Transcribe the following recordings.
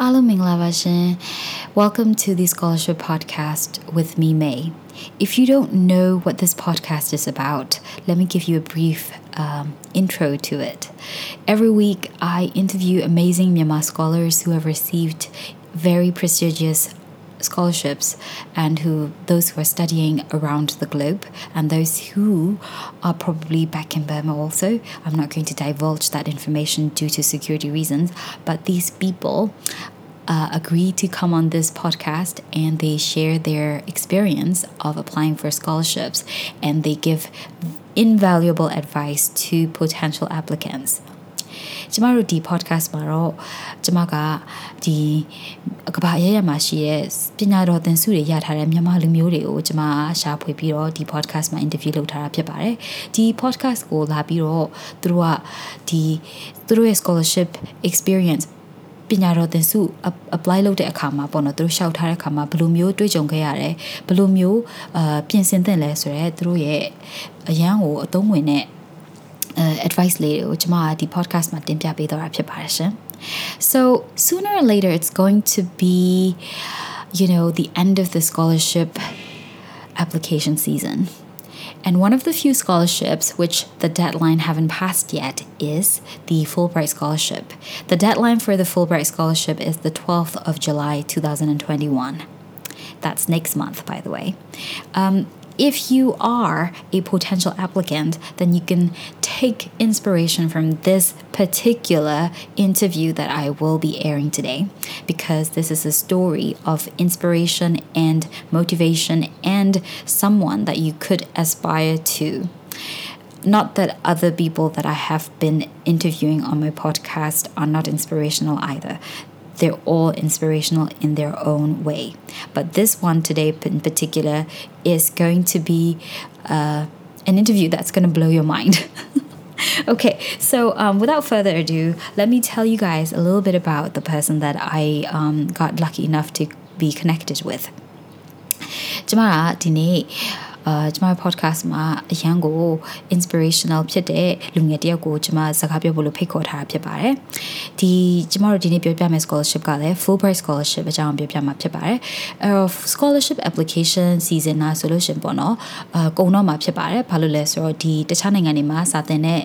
အားလုံးမင်္ဂလာပါရှင် Welcome to the Scholarship Podcast with me May If you don't know what this podcast is about let me give you a brief um, intro to it Every week I interview amazing Myanmar scholars who have received very prestigious scholarships and who those who are studying around the globe and those who are probably back in Burma also. I'm not going to divulge that information due to security reasons, but these people uh, agree to come on this podcast and they share their experience of applying for scholarships and they give invaluable advice to potential applicants. ကျမတို့ဒီ podcast မှာတော့ကျမကဒီကဘာရရမှာရှိတဲ့ပညာတော်သင်ဆုတွေရထားတဲ့မြန်မာလူမျိုးတွေကိုကျမရှာဖွေပြီးတော့ဒီ podcast မှာ interview လုပ်ထားတာဖြစ်ပါတယ်ဒီ podcast ကိုလာပြီးတော့သူတို့ကဒီသူတို့ရဲ့ scholarship experience ပညာတော်သင်စု apply လုပ်တဲ့အခါမှာပေါ့နော်သူတို့ရှောက်ထားတဲ့အခါမှာဘယ်လိုမျိုးတွေးကြုံခဲ့ရတယ်ဘယ်လိုမျိုးအာပြင်ဆင်သင့်လဲဆိုတော့သူတို့ရဲ့အရန်ကိုအသုံးဝင်တဲ့ advice လေးတွေကိုကျမကဒီ podcast မှာတင်ပြပေးတော့တာဖြစ်ပါတယ်ရှင် so sooner or later it's going to be you know the end of the scholarship application season and one of the few scholarships which the deadline haven't passed yet is the Fulbright Scholarship. The deadline for the Fulbright Scholarship is the 12th of July 2021. That's next month, by the way. Um, if you are a potential applicant, then you can take inspiration from this particular interview that I will be airing today because this is a story of inspiration and motivation and someone that you could aspire to. Not that other people that I have been interviewing on my podcast are not inspirational either they're all inspirational in their own way. But this one today in particular is going to be uh, an interview that's going to blow your mind. okay, so um, without further ado, let me tell you guys a little bit about the person that I um, got lucky enough to be connected with. ကျမကဒီနေ့ အာကျမ podcast မှာအရန်ကို inspirational ဖြစ်တဲ့လူငယ်တယောက်ကိုကျမစကားပြောဖို့လို့ဖိတ်ခေါ်ထားတာဖြစ်ပါတယ်။ဒီကျမတို့ဒီနေ့ပြောပြမယ့် scholarship ကလည်း Fulbright scholarship အကြောင်းပြောပြမှာဖြစ်ပါတယ်။အဲတော့ scholarship application season နာဆိုလို့ရှင်ပေါ့နော်။အာကုံတော့မှာဖြစ်ပါတယ်။ဘာလို့လဲဆိုတော့ဒီတခြားနိုင်ငံတွေမှာစာသင်တဲ့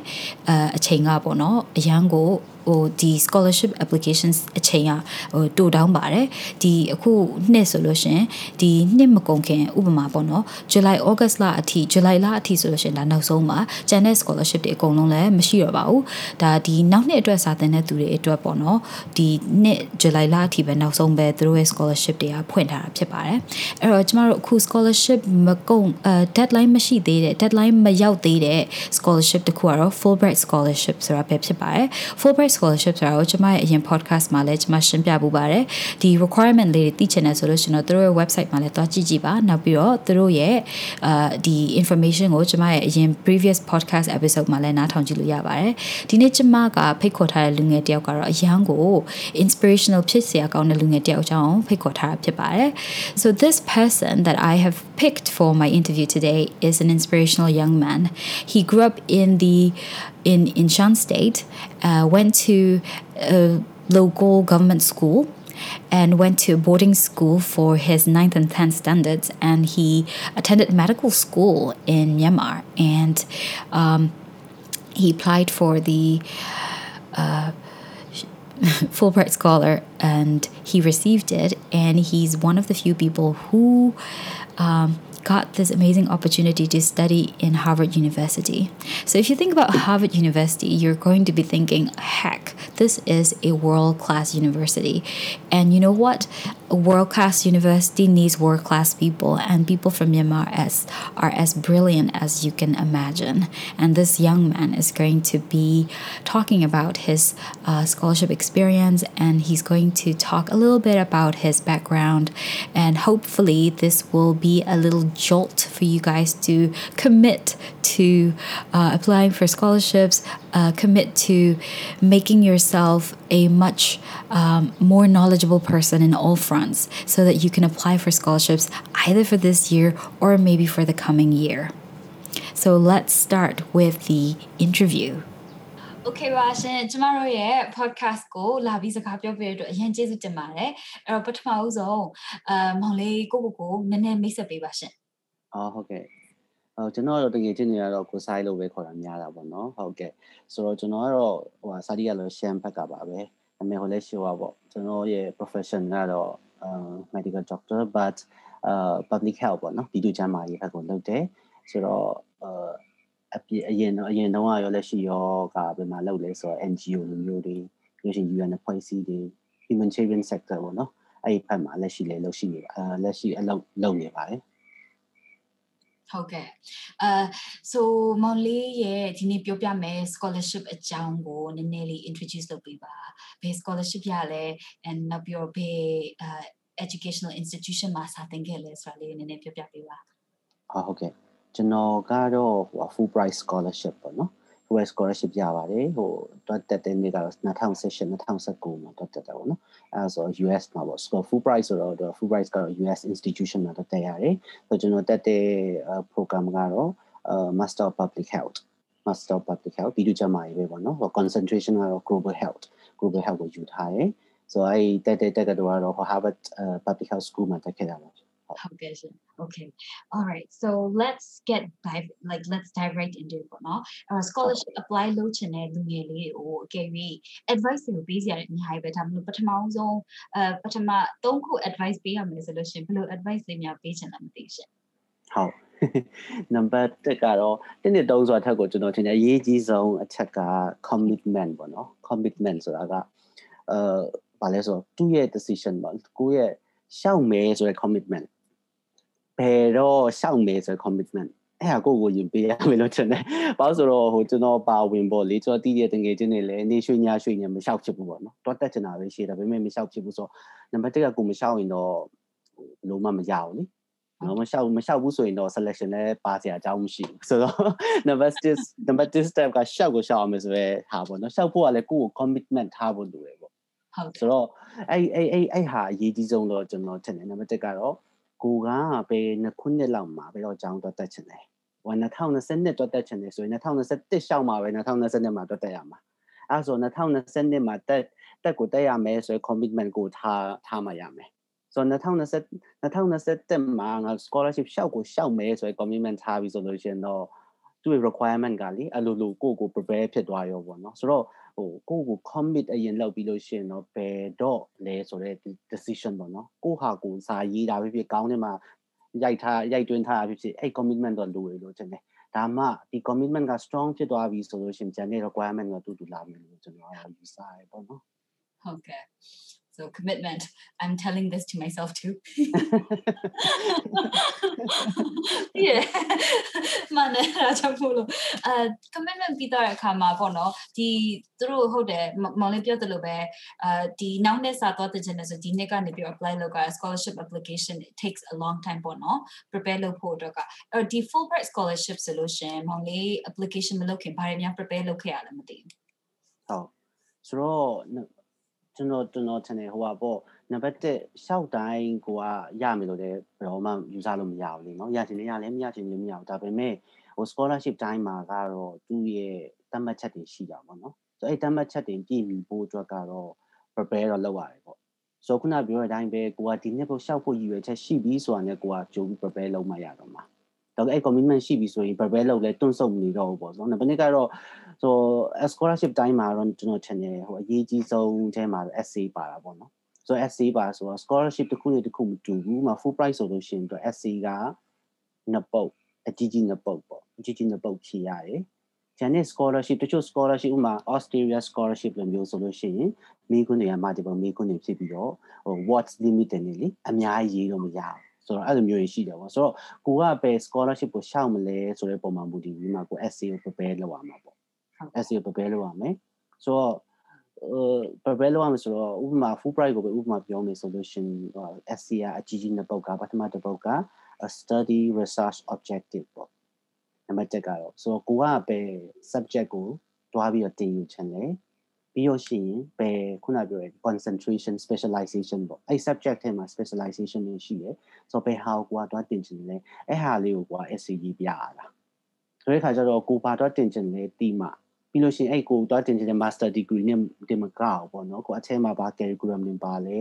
အချိန်ကပေါ့နော်။အရန်ကို ဟိုဒီ scholarship applications အချိန်ကဟိုတိုတောင်းပါတယ်ဒီအခုနှစ်ဆိုလို့ရှင်ဒီနှစ်မကုန်ခင်ဥပမာပေါ့နော် July August လအထိ July လအထိဆိုလို့ရှင်ဒါနောက်ဆုံးပါကျန်တဲ့ scholarship တွေအကုန်လုံးလည်းမရှိတော့ပါဘူးဒါဒီနောက်နှစ်အတွက်စာသင်တဲ့သူတွေအတွက်ပေါ့နော်ဒီနှစ် July လအထိပဲနောက်ဆုံးပဲသူတို့ရဲ့ scholarship တွေကဖွင့်ထားတာဖြစ်ပါတယ်အဲ့တော့ကျမတို့အခု scholarship မကုန်အဲ deadline မရှိသေးတဲ့ deadline မရောက်သေးတဲ့ scholarship တခုကတော့ Fulbright scholarship ဆိုတာပဲဖြစ်ပါတယ် Fulbright scholarship ဆိုတာကိုကျွန်မရဲ့အရင် podcast မှာလည်းကျွန်မရှင်းပြပူပါတယ်ဒီ requirement လေးတွေသိချင်တယ်ဆိုလို့ရှင်တော့သူတို့ရဲ့ website မှာလည်းတွားကြည့်ကြည့်ပါနောက်ပြီးတော့သူတို့ရဲ့အာဒီ information ကိုကျွန်မရဲ့အရင် previous podcast episode မှာလည်းနားထောင်ကြည့်လို့ရပါတယ်ဒီနေ့ကျွန်မကဖိတ်ခေါ်ထားတဲ့လူငယ်တယောက်ကတော့အရန်ကို inspirational ဖြစ်စရာကောင်းတဲ့လူငယ်တယောက်အကြောင်းဖိတ်ခေါ်ထားတာဖြစ်ပါတယ် so this person that I have picked for my interview today is an inspirational young man he grew up in the in in Shan State, uh, went to a local government school and went to a boarding school for his ninth and 10th standards. And he attended medical school in Myanmar. And um, he applied for the uh, Fulbright Scholar and he received it. And he's one of the few people who um, got this amazing opportunity to study in Harvard University. So, if you think about Harvard University, you're going to be thinking, heck, this is a world class university. And you know what? A world class university needs world class people, and people from Myanmar as, are as brilliant as you can imagine. And this young man is going to be talking about his uh, scholarship experience, and he's going to talk a little bit about his background. And hopefully, this will be a little jolt for you guys to commit to uh, applying for scholarships, uh, commit to making yourself a much um, more knowledgeable person in all fronts so that you can apply for scholarships either for this year or maybe for the coming year. So let's start with the interview. Okay ပါရှင်ကျမတို့ရဲ့ podcast ကိုလာပြီးစကားပြောပြရတဲ့အတွက်အရင်ကျေးဇူးတင်ပါတယ်အဲ့တော့ပထမဦးဆုံးအမောင်လေးကိုကိုကိုနည်းနည်းမိတ်ဆက်ပေးပါရှင် အော်ဟုတ်ကဲ့အော်ကျွန်တော်တော့တကယ်ချင်းနေရတော့ကိုဆိုင်လို့ပဲခေါ်တာများတာပေါ့နော်ဟုတ်ကဲ့ဆိုတော့ကျွန်တော်ကတော့ဟိုစာတီးရလို့ရှမ်ဘက်ကပါပဲဒါပေမဲ့ဟိုလဲရှိုးပါပေါ့ကျွန်တော်ရဲ့ profession ကတော့ medical doctor but uh public health ပေါ့နော်ပြည်သူ့ကျန်းမာရေးဘက်ကိုလုပ်တယ်ဆိုတော့အပြည့်အရင်တော့အရင်တော့ရောလက်ရှိရောကဘယ်မှာလုပ်လဲဆိုတော့ NGO လိုမျိုးတွေပြီးရှင် UN အဖွဲ့အစည်းတွေ humanitarian sector ပေါ့နော်အဲ့ဒီဘက်မှာလက်ရှိလည်းလုပ်ရှိနေပါအဲလက်ရှိအလုပ်လုပ်နေပါတယ် ဟုတ်ကဲ့အဲ so မောင်လေးရဲ့ဒီနေ့ပြောပြမယ် scholarship အကြောင်းကိုနည်းနည်းလေး introduce လုပ်ပေးပါဘယ် scholarship ရလဲ and နောက်ပြီးတော့ဘယ် educational institution မှာစာသင်ခဲ့လဲဆိုတာလေးနည်းနည်းပြောပြပေးပါဟုတ်ကဲ့ကျွန်တော်ကတော့ဟို full price scholarship ပေါ့နော် full price scholarship ရပါတယ်ဟိုတွတ်တက်တဲ့နေ့ကတော့2018 2019မှာတွတ်တက်တာပေါ့နော်အဲဆို US မှာပေါ့ so full price ဆိုတော့ full price ကတော့ US institution မှာတွတ်တက်ရတယ်ဆိုကျွန်တော်တက်တဲ့ program ကတော့ Master of Public Health Master of Public Health ပြီးတော့ကျမရေးပဲပေါ့နော် concentration ကတော့ Global Health Global Health ကိုယူထားတယ်ဆိုတော့အဲတက်တဲ့တက်ကတော့ Harvard Public Health School မှာတက်ခဲ့တာပါ publication. Okay. All right. So let's get dive like let's dive right into it ပေါ့နော်။အဲ scholarship apply လုပ်ချင်တဲ့လူငယ်လေးကိုအကယ်၍ advice ကိုပေးစရာအများကြီးပဲဒါမှမဟုတ်ပထမဆုံးအဲပထမ၃ခု advice ပေးရမယ်ဆိုလို့ရှိရင်ဘယ်လို advice လေးများပေးချင်လဲမသိရှင်။ဟုတ် number 1ကတော့တင်းနှစ်တုံးဆိုတာထက်ကိုကျွန်တော်ထင်တယ်အရေးကြီးဆုံးအချက်က commitment ပေါ့နော် commitment ဆိုတာကအဲဘာလဲဆိုတော့သူ့ရဲ့ decision ပေါ့ကိုယ့်ရဲ့ရှောက်မယ်ဆိုတဲ့ commitment ဘယ်တော့ရှောက်မယ်ဆို commitment အဲ့ဟာကိုကိုရင်ပေးရမယ်လို့ထင်တယ်။ဘာလို့ဆိုတော့ဟိုကျွန်တော်ပါဝင်ပေါ့လေကျွန်တော်တည်တဲ့တငယ်ချင်းတွေလည်းနေရွှေညရွှေညမလျှောက်ဖြစ်ဘူးပေါ့နော်။တော့တက်ချင်တာပဲရှိတယ်ဒါပေမဲ့မလျှောက်ဖြစ်ဘူးဆိုတော့နံပါတ်1ကကိုမလျှောက်ရင်တော့လုံးဝမရဘူးလေ။နော်မလျှောက်မလျှောက်ဘူးဆိုရင်တော့ selection လည်းပါစရာအကြောင်းမရှိဘူးဆိုတော့ number 6 number 2 step ကရှောက်ကိုရှောက်အောင်မယ်ဆိုရဲဟာပေါ့နော်ရှောက်ဖို့ကလည်းကိုယ့်ကို commitment ထားဖို့လိုတယ်ပေါ့ဟုတ်ဆိုတော့အဲ့အဲ့အဲ့အဲ့ဟာအရေးကြီးဆုံးတော့ကျွန်တော်ထင်တယ်နံပါတ်1ကတော့ ကိုကပဲနှစ်ခုနှစ်လောက်မှာပဲတော့ကျောင်းတော့တက်ချင်တယ်။ဟို2020တော့တက်ချင်တယ်ဆိုရင်2021ရှောက်မှာပဲ2022မှာတော့တက်ရမှာ။အဲဆို2022မှာတက်တက်ကိုတက်ရမယ်ဆိုရင် commitment ကိုထားထားမှရမယ်။ဆိုတော့2020 2021မှာငါ scholarship ရှောက်ကိုရှောက်မယ်ဆိုရင် commitment ထားပြီးဆိုလို့ရှိရင်တော့သူ့ရဲ့ requirement ကလေအလိုလိုကိုကို prepare ဖြစ်သွားရောပေါ့နော်ဆိုတော့ ဟိုကိုကို commit အရင်လုပ်ပြီးလို့ရှိရင်တော့ဘယ်တော့လဲဆိုတဲ့ decision ပေါ့နော်ကိုဟာကိုစာရေးတာဖြစ်ဖြစ်ကောင်းတယ်မှာရိုက်ထားရိုက်တွင်းထားတာဖြစ်ဖြစ်အဲ့ commitment တော့လိုရလို့ထင်တယ်ဒါမှဒီ commitment က strong ဖြစ်သွားပြီဆိုလို့ရှိရင်ကျန်တဲ့ requirement ကတူတူလာမယ်လို့ကျွန်တော်ယူဆရပေါ့နော်ဟုတ်ကဲ့ So commitment. I'm telling this to myself too. yeah. မှန်တယ်အဲ့ဒါကြောင့်မို့လို့အဲ commitment ပြီးတော့အခါမှာပေါ့နော်ဒီသူတို့ဟုတ်တယ်မောင်လေးပြောသလိုပဲအဲဒီနောက်နှစ်စာတော့တင်ချင်တယ်ဆိုဒီနှစ်ကနေပြီး apply လုပ်က scholarship application it takes a long time ပေါ့နော် prepare လုပ်ဖို့တော့ကအဲ့ဒီ Fulbright scholarship ဆိုလို့ရှင်မောင်လေး application မလုပ်ခင်ဘာတွေများ prepare လုပ်ခဲ့ရလဲမသိဘူးဟုတ်ဆိုတော့ ကျွန်တော်ကျွန်တော်ထင်တယ်ဟိုပါပေါ့နံပါတ်1ရှောက်တိုင်းကိုကရမယ်လို့လည်းဘယ်တော့မှယူဆလို့မရဘူးလေနော်ရချင်လည်းရလည်းမရချင်လည်းမရဘူးဒါပေမဲ့ဟို scholarship တိုင်းမှာကတော့သူ့ရဲ့တတ်မှတ်ချက်တွေရှိတာပေါ့နော်ဆိုအဲ့တတ်မှတ်ချက်တွေပြည့်မီဖို့အတွက်ကတော့ prepare တော့လုပ်ရတယ်ပေါ့ဆိုခုနပြောတဲ့အတိုင်းပဲကိုကဒီနှစ်ဖို့ရှောက်ဖို့ရည်ရွယ်ချက်ရှိပြီးဆိုတာနဲ့ကိုကကြိုးပြီး prepare လုပ်မှရတော့မှာတော့အဲ့ commitment ရှိပြီဆိုရင် prepare လုပ်လဲတွန့်ဆုတ်မနေတော့ဘူးပေါ့နော်။ဘယ်နှစ်ကတော့ ဆို scholarship တိုင်းမှာတော့ကျွန်တော်ထင်တယ်ဟိုအရေးကြီးဆုံးအဲမှာ essay ပါတာပေါ့နော်။ဆို essay ပါဆိုတော့ scholarship တစ်ခုနဲ့တစ်ခုမတူဘူး။မှာ full price ဆိုလို့ရှိရင်တော့ essay ကနှစ်ပုတ်အကြီးကြီးနှစ်ပုတ်ပေါ့။အကြီးကြီးနှစ်ပုတ်ဖြေရတယ်။ကျန်တဲ့ scholarship တချို့ scholarship ဥမာ Australia scholarship လိုမျိုးဆိုလို့ရှိရင်မိခွန်းတွေက multiple မိခွန်းတွေဖြစ်ပြီးတော့ဟို words limit တွေလေအများကြီးရေးလို့မရဘူးဆိုတော့အဲ့လိုမျိုးရှိတယ်ပေါ့ဆိုတော့ကိုကပဲ scholarship ကိုရှောက်မလဲဆိုတဲ့ပုံမှန်မူတည်ပြီးမှကို essay ကို prepare လုပ်ရမှာပေါ့ essay ကို prepare လုပ်ရမယ်ဆိုတော့အဲ prepare လုပ်ရမယ်ဆိုတော့ဥပမာ full price ကိုပဲဥပမာပြောမယ်ဆိုလို့ရှင် essay အကြီးကြီးနှစ်ပုဒ်ကပထမတစ်ပုဒ်က a study research objective ပေါ့နံပါတ်1ကတော့ဆိုတော့ကိုကပဲ subject ကိုတွားပြီးတော့တင်ယူချင်တယ်ပြီးလို့ရှိရင်ဘယ်ခုနပြောရ concentration specialization ပေါ့အဲ့ subject ထဲမှာ specialization တွေရှိတယ်ဆိုတော့ဘယ်ဟာကိုကွာတော့တင်ချင်လဲအဲ့ဟာလေးကိုကွာ SCG ပြရတာဆိုတဲ့ခါကျတော့ကိုပါတော့တင်ချင်လဲတီးမှဘ ပြီးလို့ရှိရင်အဲ့ကိုသွားတင်တဲ့ master degree နဲ့တင်မကောက်ပေါ့နော်ကိုအထဲမှာဘာ curriculum တွေပါလဲ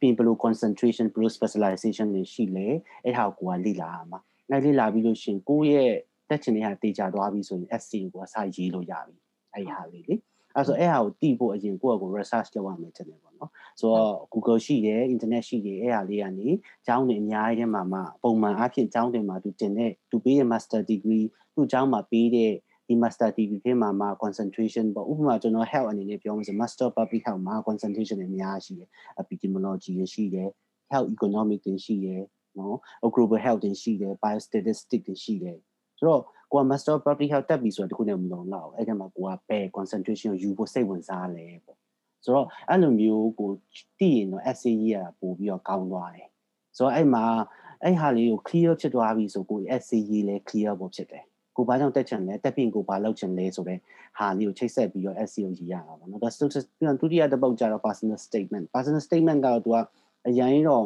ပြီးဘယ်လို concentration ဘယ်လို specialization တွေရှိလဲအဲ့ဟာကိုကလေ့လာရမှာအဲ့လေ့လာပြီးလို့ရှိရင်ကိုရဲ့တက်ချင်တဲ့ဟာတေချာသွားပြီဆိုရင် SC ကိုအစာရေးလို့ရပြီအဲ့ဒီဟာလေးလေအဲ့ဆိုအဲ့ဟာကိုတီးဖို့အရင်ကိုယ့်ကို research လုပ်ရမယ်တဲ့ပေါ့နော်ဆိုတော့ Google ရှိတယ် internet ရှိတယ်အဲ့ဟာလေးကနေကျောင်းတွေအများကြီးထဲမှာမှပုံမှန်အဖြစ်ကျောင်းတွေမှာသူတင်တဲ့သူပေးတဲ့ master degree သူ့ကျောင်းမှာပေးတဲ့ ဒီ master degree ထဲမှာမှာ concentration ပေါ့ဥပမာကျွန်တော် health အနေနဲ့ပြောမှဆို master public health မှာ concentration တွေအများကြီးရှိတယ် epidemiology တွေရှိတယ် health economic တွေရှိတယ်နော် global health တွေရှိတယ် biostatistics တွေရှိတယ်ဆိုတော့ကိုက master public health တက်ပြီဆိုတော့တခုနဲ့မလုံလောက်အဲ့ဒါမှာကိုကဘယ် concentration ကိုယူဖို့စိတ်ဝင်စားလဲပေါ့ဆိုတော့အဲ့လိုမျိုးကိုတည်ရင်တော့ essay ကြီးကပို့ပြီးတော့ကောင်းသွားတယ်ဆိုတော့အဲ့မှာအဲ့ဟာလေးကို clear ဖြစ်သွားပြီဆိုကို essay ကြီးလည်း clear ဖို့ဖြစ်တယ် ကိုဘာကြောင့်တက်ချင်လဲတက်ပြင်ကိုဘာလုပ်ချင်လဲဆိုတော့ဟာလေးကိုချိတ်ဆက်ပြီးတော့ SEO ကြီးရတာပေါ့နော်ဒါဆိုပြန်ဒုတိယတစ်ပုတ်ကျတော့ personal statement personal statement ကတော့သူကအရင်တော့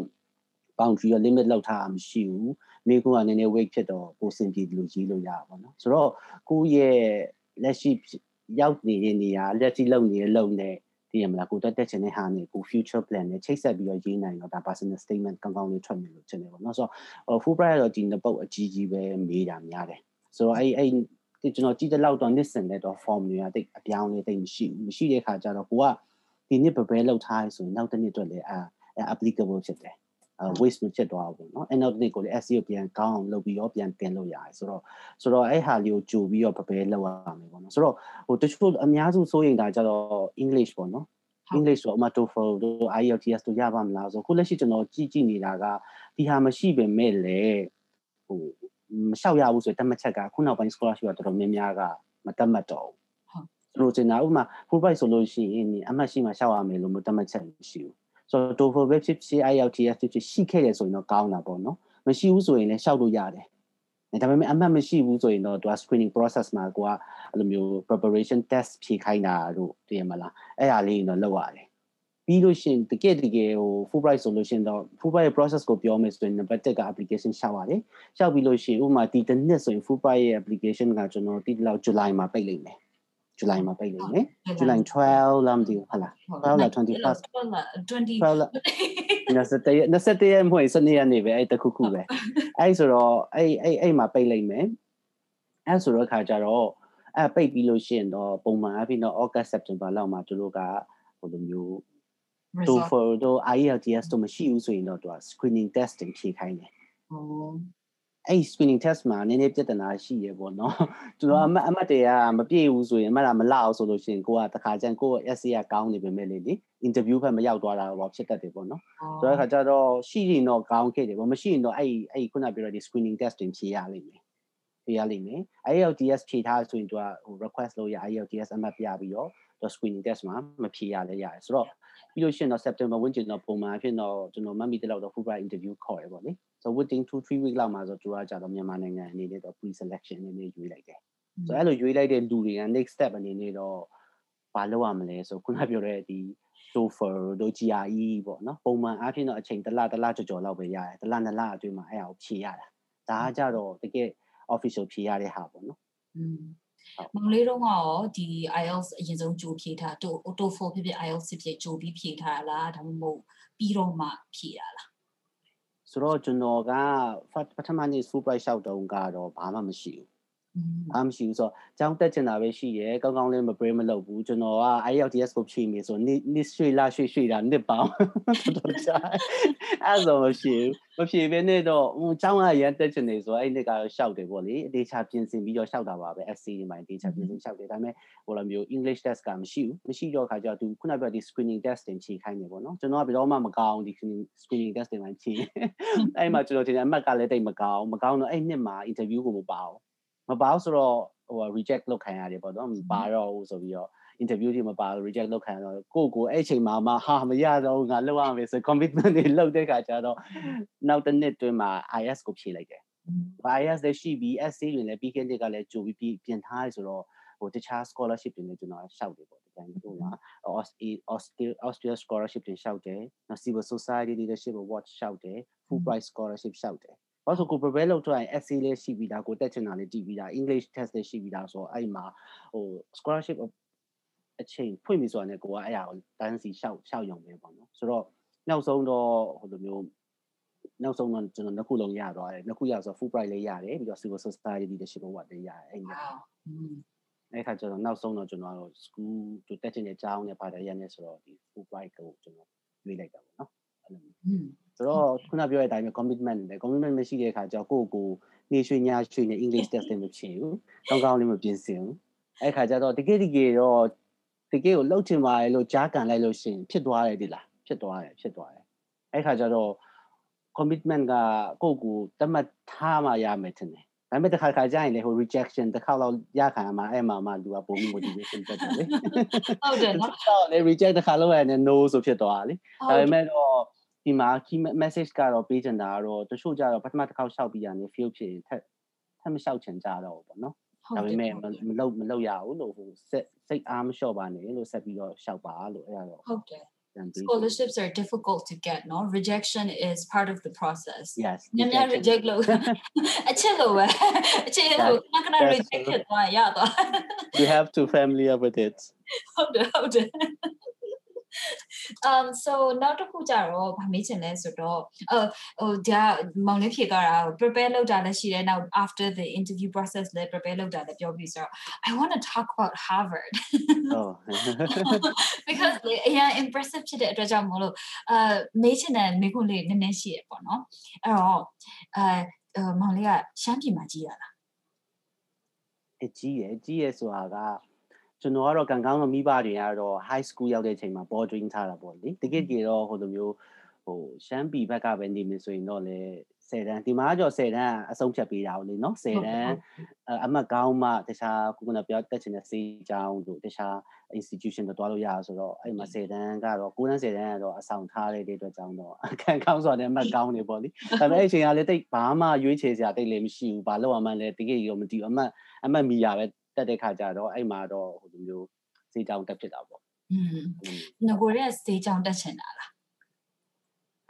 boundary ရော limit လောက်ထားတာမရှိဘူးမိကုကနည်းနည်း weight ဖြစ်တော့ပိုစင်ပြေလို့ရေးလို့ရပါတော့ဆိုတော့ကိုရဲ့လက်ရှိရောက်နေတဲ့နေရာလက်ရှိလုပ်နေတဲ့လုပ်နေတည်ရမလားကိုတက်တက်ချင်တဲ့ဟာနဲ့ကို future plan နဲ့ချိတ်ဆက်ပြီးတော့ရေးနိုင်တော့ဒါ personal statement ကောင်းကောင်းလေးထွက်မယ်လို့ထင်တယ်ပေါ့နော်ဆိုတော့ full price တော့ဒီနှစ်ပုတ်အကြီးကြီးပဲမေးတာများတယ် ဆိုတော့အဲ့အဲ့ကျွန်တော်ကြည့်တဲ့လောက်တော့ listen တဲ့တော့ form တွေကတိတ်အပြောင်းလေးတိတ်မရှိဘူးမရှိတဲ့ခါကျတော့ကိုကဒီနှစ် prepare လုပ်ထားရဆိုရင်နောက်တစ်နှစ်အတွက်လည်းအာ applicable ဖြစ်တယ်အဲ waste မဖြစ်သွားဘူးเนาะအဲ့နောက်တစ်နေ့ကိုလည်း SEO ပြန်ကောင်းအောင်လုပ်ပြီးတော့ပြန်တင်လို့ရတယ်ဆိုတော့ဆိုတော့အဲ့ဟာလေးကိုကြိုပြီးတော့ prepare လုပ်ရမယ်ပေါ့နော်ဆိုတော့ဟိုတချို့အများစုစိုးရင်ဒါကြတော့ English ပေါ့နော် English ဆိုအမ TOEFL တို့ IELTS တို့ရပါမလားဆိုခုလက်ရှိကျွန်တော်ကြည့်ကြည့်နေတာကဒီဟာမရှိပေမဲ့လေဟို မလျှောက်ရဘူးဆိုတဲ့တတ်မှတ်ချက်ကခုနောက်ပိုင်း scholarship ကတော်တော်များများကမတတ်မှတ်တော့ဘူးဟုတ်ဆိုတော့ကျွန်တော်ဥပမာ Fulbright ဆိုလို့ရှိရင်အမှတ်ရှိမှလျှောက်ရမယ်လို့မတတ်မှတ်ချက်မရှိဘူးဆိုတော့ TOEFL ပဲဖြစ်ဖြစ် IELTS ဖြစ်ဖြစ်ရှိခဲ့တယ်ဆိုရင်တော့ကောင်းတာပေါ့နော်မရှိဘူးဆိုရင်လည်းလျှောက်လို့ရတယ်ဒါပေမဲ့အမှတ်မရှိဘူးဆိုရင်တော့သူက screening process မှာကိုကအဲ့လိုမျိုး preparation test ဖြေခိုင်းတာတို့တည်ရမလားအဲ့ဒါလေးတော့လုပ်ရတယ် ပြီးလို့ရှင်တကယ်တကယ်ဟို Fulbright ဆိုလို့ရှင်တော့ Fulbright process ကိုပြောမယ်ဆိုရင် number 1က application ရှောက်ရတယ်ရှောက်ပြီးလို့ရှင်ဥပမာဒီတစ်နှစ်ဆိုရင် Fulbright ရဲ့ application ကကျွန်တော်ဒီလောက် July မှာပိတ်လိမ့်မယ် July မှာပိတ်လိမ့်မယ် July 12လားမသိဘူးဟုတ်လား 12လား21 20 12လား21ရက်21ရက်မဟုတ်12ရက်နေပဲအဲ့တခုခုပဲအဲ့ဆိုတော့အဲ့အဲ့အဲ့မှာပိတ်လိမ့်မယ်အဲ့ဆိုတော့ခါကြတော့အဲ့ပိတ်ပြီးလို့ရှိရင်တော့ပုံမှန်အဖြစ်တော့ August September လောက်မှာသူတို့ကဟိုလိုမျိုး TOEFL တို့ IELTS တို့မရှိဘူးဆိုရင်တော့သူက screening test တွေဖြေခိုင်းတယ်။ဟုတ်အဲ့ screening test မှာနည်းနည်းပြဿနာရှိရပေါ့နော်။ကျွန်တော်အမတ်အမတ်တွေကမပြည့်ဘူးဆိုရင်အမတ်ကမလောက်ဆိုလို့ရှိရင်ကိုကတခါကျရင်ကိုယ့် essay ကကောင်းနေပေမဲ့လေဒီ interview ဘက်မရောက်သွားတာတော့ဖြစ်တတ်တယ်ပေါ့နော်။ဆိုတော့အခါကျတော့ရှိရင်တော့ကောင်းခဲ့တယ်ပေါ့မရှိရင်တော့အဲ့အဲ့ခုနပြောတဲ့ screening test တွေဖြေရလိမ့်မယ်။ဖြေရလိမ့်မယ်။ IELTS ဖြေထားဆိုရင်သူကဟို request လုပ်ရ IELTS အမတ်ပြပြီးတော့တော့ screening test မှာမဖြေရလဲရတယ်ဆိုတော့ ပြီးလို့ရှိရင်တော့ September ဝန်းကျင်တော့ပုံမှန်အဖြစ်တော့ကျွန်တော်မှတ်မိတဲ့လောက်တော့ Fulbright interview ခေါ်ရပေါ့လေဆို waiting 2 3 week လောက်မှာဆိုသူကကြာတော့မြန်မာနိုင်ငံအနေနဲ့တော့ pre selection အနေနဲ့ရွေးလိုက်တယ်ဆိုအဲ့လိုရွေးလိုက်တဲ့လူတွေက next step အနေနဲ့တော့ဘာလုပ်ရမလဲဆိုခုနပြောတဲ့ဒီ TOEFL တို့ GRE ပေါ့နော်ပုံမှန်အားဖြင့်တော့အချိန်တစ်လတစ်လကြော်ကြော်လောက်ပဲရတယ်တစ်လနှစ်လအတွင်းမှာအဲ့ဒါကိုဖြေရတာဒါကကြတော့တကယ် official ဖြေရတဲ့ဟာပေါ့နော် မောင်လေးတော့ရောဒီ IELTS အရင်ဆုံးကြိုဖြေထားတို TOEFL ဖြစ်ဖြစ် IELTS ဖြစ်ဖြစ်ကြိုပြီးဖြေထားလားဒါမှမဟုတ်ပြီးတော့မှဖြေတာလားဆိုတော့ကျွန်တော်ကပထမနေ့ Fulbright လျှောက်တုန်းကတော့ဘာမှမရှိဘူး အားမရှိဘူးဆိုတော့ကျောင်းတက်ချင်တာပဲရှိရယ်ကောင်းကောင်းလေးမပရေးမလုပ်ဘူးကျွန်တော်က IELTS ကိုဖြည့်နေဆိုနေ့နေ့ရွှေလာရွှေရွှေတာနှစ်ပေါင်းတော်တော်ကြာအဲ့ဆိုမရှိဘူးမဖြည့်ဘဲနဲ့တော့ဟိုကျောင်းကရန်တက်ချင်နေဆိုအဲ့နှစ်ကတော့ရှောက်တယ်ပေါ့လေအသေးချာပြင်ဆင်ပြီးတော့ရှောက်တာပါပဲ SC ဒီမှာအသေးချာပြင်ဆင်ရှောက်တယ်ဒါပေမဲ့ဟိုလိုမျိုး English test ကမရှိဘူးမရှိတော့ခါကျတော့သူခုနကပြောဒီ screening test တင်ဖြည့်ခိုင်းနေပေါ့နော်ကျွန်တော်ကဘယ်တော့မှမကောင်းဒီ screening test တင်မှဖြည့်အဲ့မှာကျွန်တော်တင်အမှတ်ကလည်းတိတ်မကောင်းမကောင်းတော့အဲ့နှစ်မှာ interview ကိုမပါဘူး မပါဘူးဆိုတော့ဟို reject လုပ်ခံရတယ်ပေါ့နော်မပါတော့ဘူးဆိုပြီးတော့ interview တွေမပါလို့ reject လုပ်ခံရတော့ကိုကိုအဲ့အချိန်မှာမှဟာမရတော့ငါလုပ်ရမယ်ဆို commitment တွေလုပ်တဲ့ခါကျတော့နောက်တစ်နှစ်တွင်းမှာ IS ကိုဖြည့်လိုက်တယ် IS လည်းရှိပြီး SC တွေလည်းပြီးခဲ့တဲ့ကလည်းကြိုပြီးပြင်ထားရဆိုတော့ဟိုတခြား scholarship တွေလည်းကျွန်တော်ရှောက်တယ်ပေါ့ဒီတိုင်းဟိုမှာ Austria Austria scholarship တွေရှောက်တယ် Civil Society Leadership Award ရှောက်တယ် Fulbright scholarship ရှောက်တယ် ဘာလို့ကို prepare လုပ်ထားရင် essay လေးရှိပြီးသားကိုတက်ချင်တာလေးတည်ပြီးသား English test လေးရှိပြီးသားဆိုတော့အဲ့မှာဟို scholarship အချိန်ဖွင့်ပြီဆိုတာနဲ့ကိုကအဲ့ဒါကိုတန်းစီရှောက်ရှောက်ရုံပဲပေါ့နော်ဆိုတော့နောက်ဆုံးတော့ဟိုလိုမျိုးနောက်ဆုံးတော့ကျွန်တော်နှစ်ခုလုံးရသွားတယ်နှစ်ခုရဆို full price လေးရတယ်ပြီးတော့ civil society leadership award လေးရတယ်အဲ့ဒါအဲ့ခါကျတော့နောက်ဆုံးတော့ကျွန်တော်ကတော့ school တူတက်ချင်တဲ့အကြောင်းနဲ့ပါတယ်ရနေဆိုတော့ဒီ full price ကိုကျွန်တော်ရွေးလိုက်တာပေါ့နော်အဲ့လို ဆိုတော့ခုနပြောတဲ့အတိုင်းပဲ commitment နဲ့ commitment မရှိတဲ့အခါကျတော့ကိုယ့်ကိုနေရွှေညရွှေနဲ့ English test တွေမဖြစ်ဘူးကောင်းကောင်းလေးမပြင်ဆင်ဘူးအဲ့ခါကျတော့တကယ်တကယ်တော့တကယ်ကိုလှုပ်ချင်ပါတယ်လို့ကြားကန်လိုက်လို့ရှိရင်ဖြစ်သွားတယ်ဒီလားဖြစ်သွားတယ်ဖြစ်သွားတယ်အဲ့ခါကျတော့ commitment ကကိုယ့်ကိုတတ်မှတ်ထားမှရမယ်ထင်တယ်ဒါပေမဲ့တစ်ခါခါကျရင်လေဟို rejection တစ်ခါတော့ရခံမှာအဲ့မှာမှလူကပုံမှု motivation တက်တယ်လေဟုတ်တယ်နော်တော့လေ reject တစ်ခါလောက်ရတယ် no ဆိုဖြစ်သွားတာလေဒါပေမဲ့တော့ ဒီမှာ key message ကတော့ပေးချင်တာကတော့တချို့ကြတော့ပထမတစ်ခေါက်လျှောက်ပြီးရနေ feel ဖြစ်ရင်ထက်ထပ်မလျှောက်ချင်ကြတော့ဘူးပေါ့နော်ဒါပေမဲ့မလုပ်မလုပ်ရဘူးလို့ဟိုစိတ်စိတ်အားမလျှော့ပါနဲ့လို့ဆက်ပြီးတော့လျှောက်ပါလို့အဲ့ဒါတော့ဟုတ်တယ် scholarships are difficult to get no rejection is part of the process yes nham nya reject lo a chit lo ba a chit lo na kana reject ဖြစ်သွားရသွား you have to familiar with it ဟုတ်တယ်ဟုတ်တယ် um so နောက်တစ်ခုကြတော့ဗာမေးချင်လဲဆိုတော့ဟိုဟိုဒါမောင်လေးဖြေကြတာ prepare လုပ်တာလည်းရှိတယ်နောက် after the interview process လည်း prepare လုပ်တာလည်းပြောပြီးဆိုတော့ I want to talk about Harvard oh because လေအရင် impressive ဖြစ်တဲ့အတွက်ကြောင့်မလို့အာမေးချင်တဲ့မိခွန်းလေးနည်းနည်းရှိရပေါ့နော်အဲ့တော့အဲမောင်လေးကရှမ်းပြည်မှာကြီးရလားအကြီးရကြီးရဆိုတာက ကျွန်တော်ကတော့ကံကောင်းတော့မိဘတွေကတော့ high school ရောက်တဲ့အချိန်မှာ boarding ထားတာပေါ့လေတကယ်ကြီးတော့ဟိုလိုမျိုးဟိုရှမ်းပြည်ဘက်ကပဲနေမယ်ဆိုရင်တော့လေ10တန်းဒီမှာကြော10တန်းအဆုံးဖြတ်ပေးတာလေနော်10တန်းအမတ်ကောင်းမှတခြားခုနပြောတက်ချင်တဲ့စေးကြောင်းတို့တခြား institution တွေတွားလို့ရဆိုတော့အဲ့မှာ10တန်းကတော့9တန်း10တန်းကတော့အဆောင်ထားတဲ့အတွက်ကြောင့်တော့အခန့်ကောင်းဆိုတာလည်းအမတ်ကောင်းနေပေါ့လေဒါပေမဲ့အဲ့အချိန်ကလည်းတိတ်ဘာမှရွေးချယ်စရာတိတ်လည်းမရှိဘူးဘာလို့အမှန်းလဲတကယ်ရောမတည်အမတ်အမတ်မိရပဲ တက်တဲ့ခါကျတော့အဲ့မှာတော့ဟိုလိုမျိုးစေးကြောင်းတက်ဖြစ်တာပေါ့อืมငကိုရဲစေးကြောင်းတက်ချင်တာလား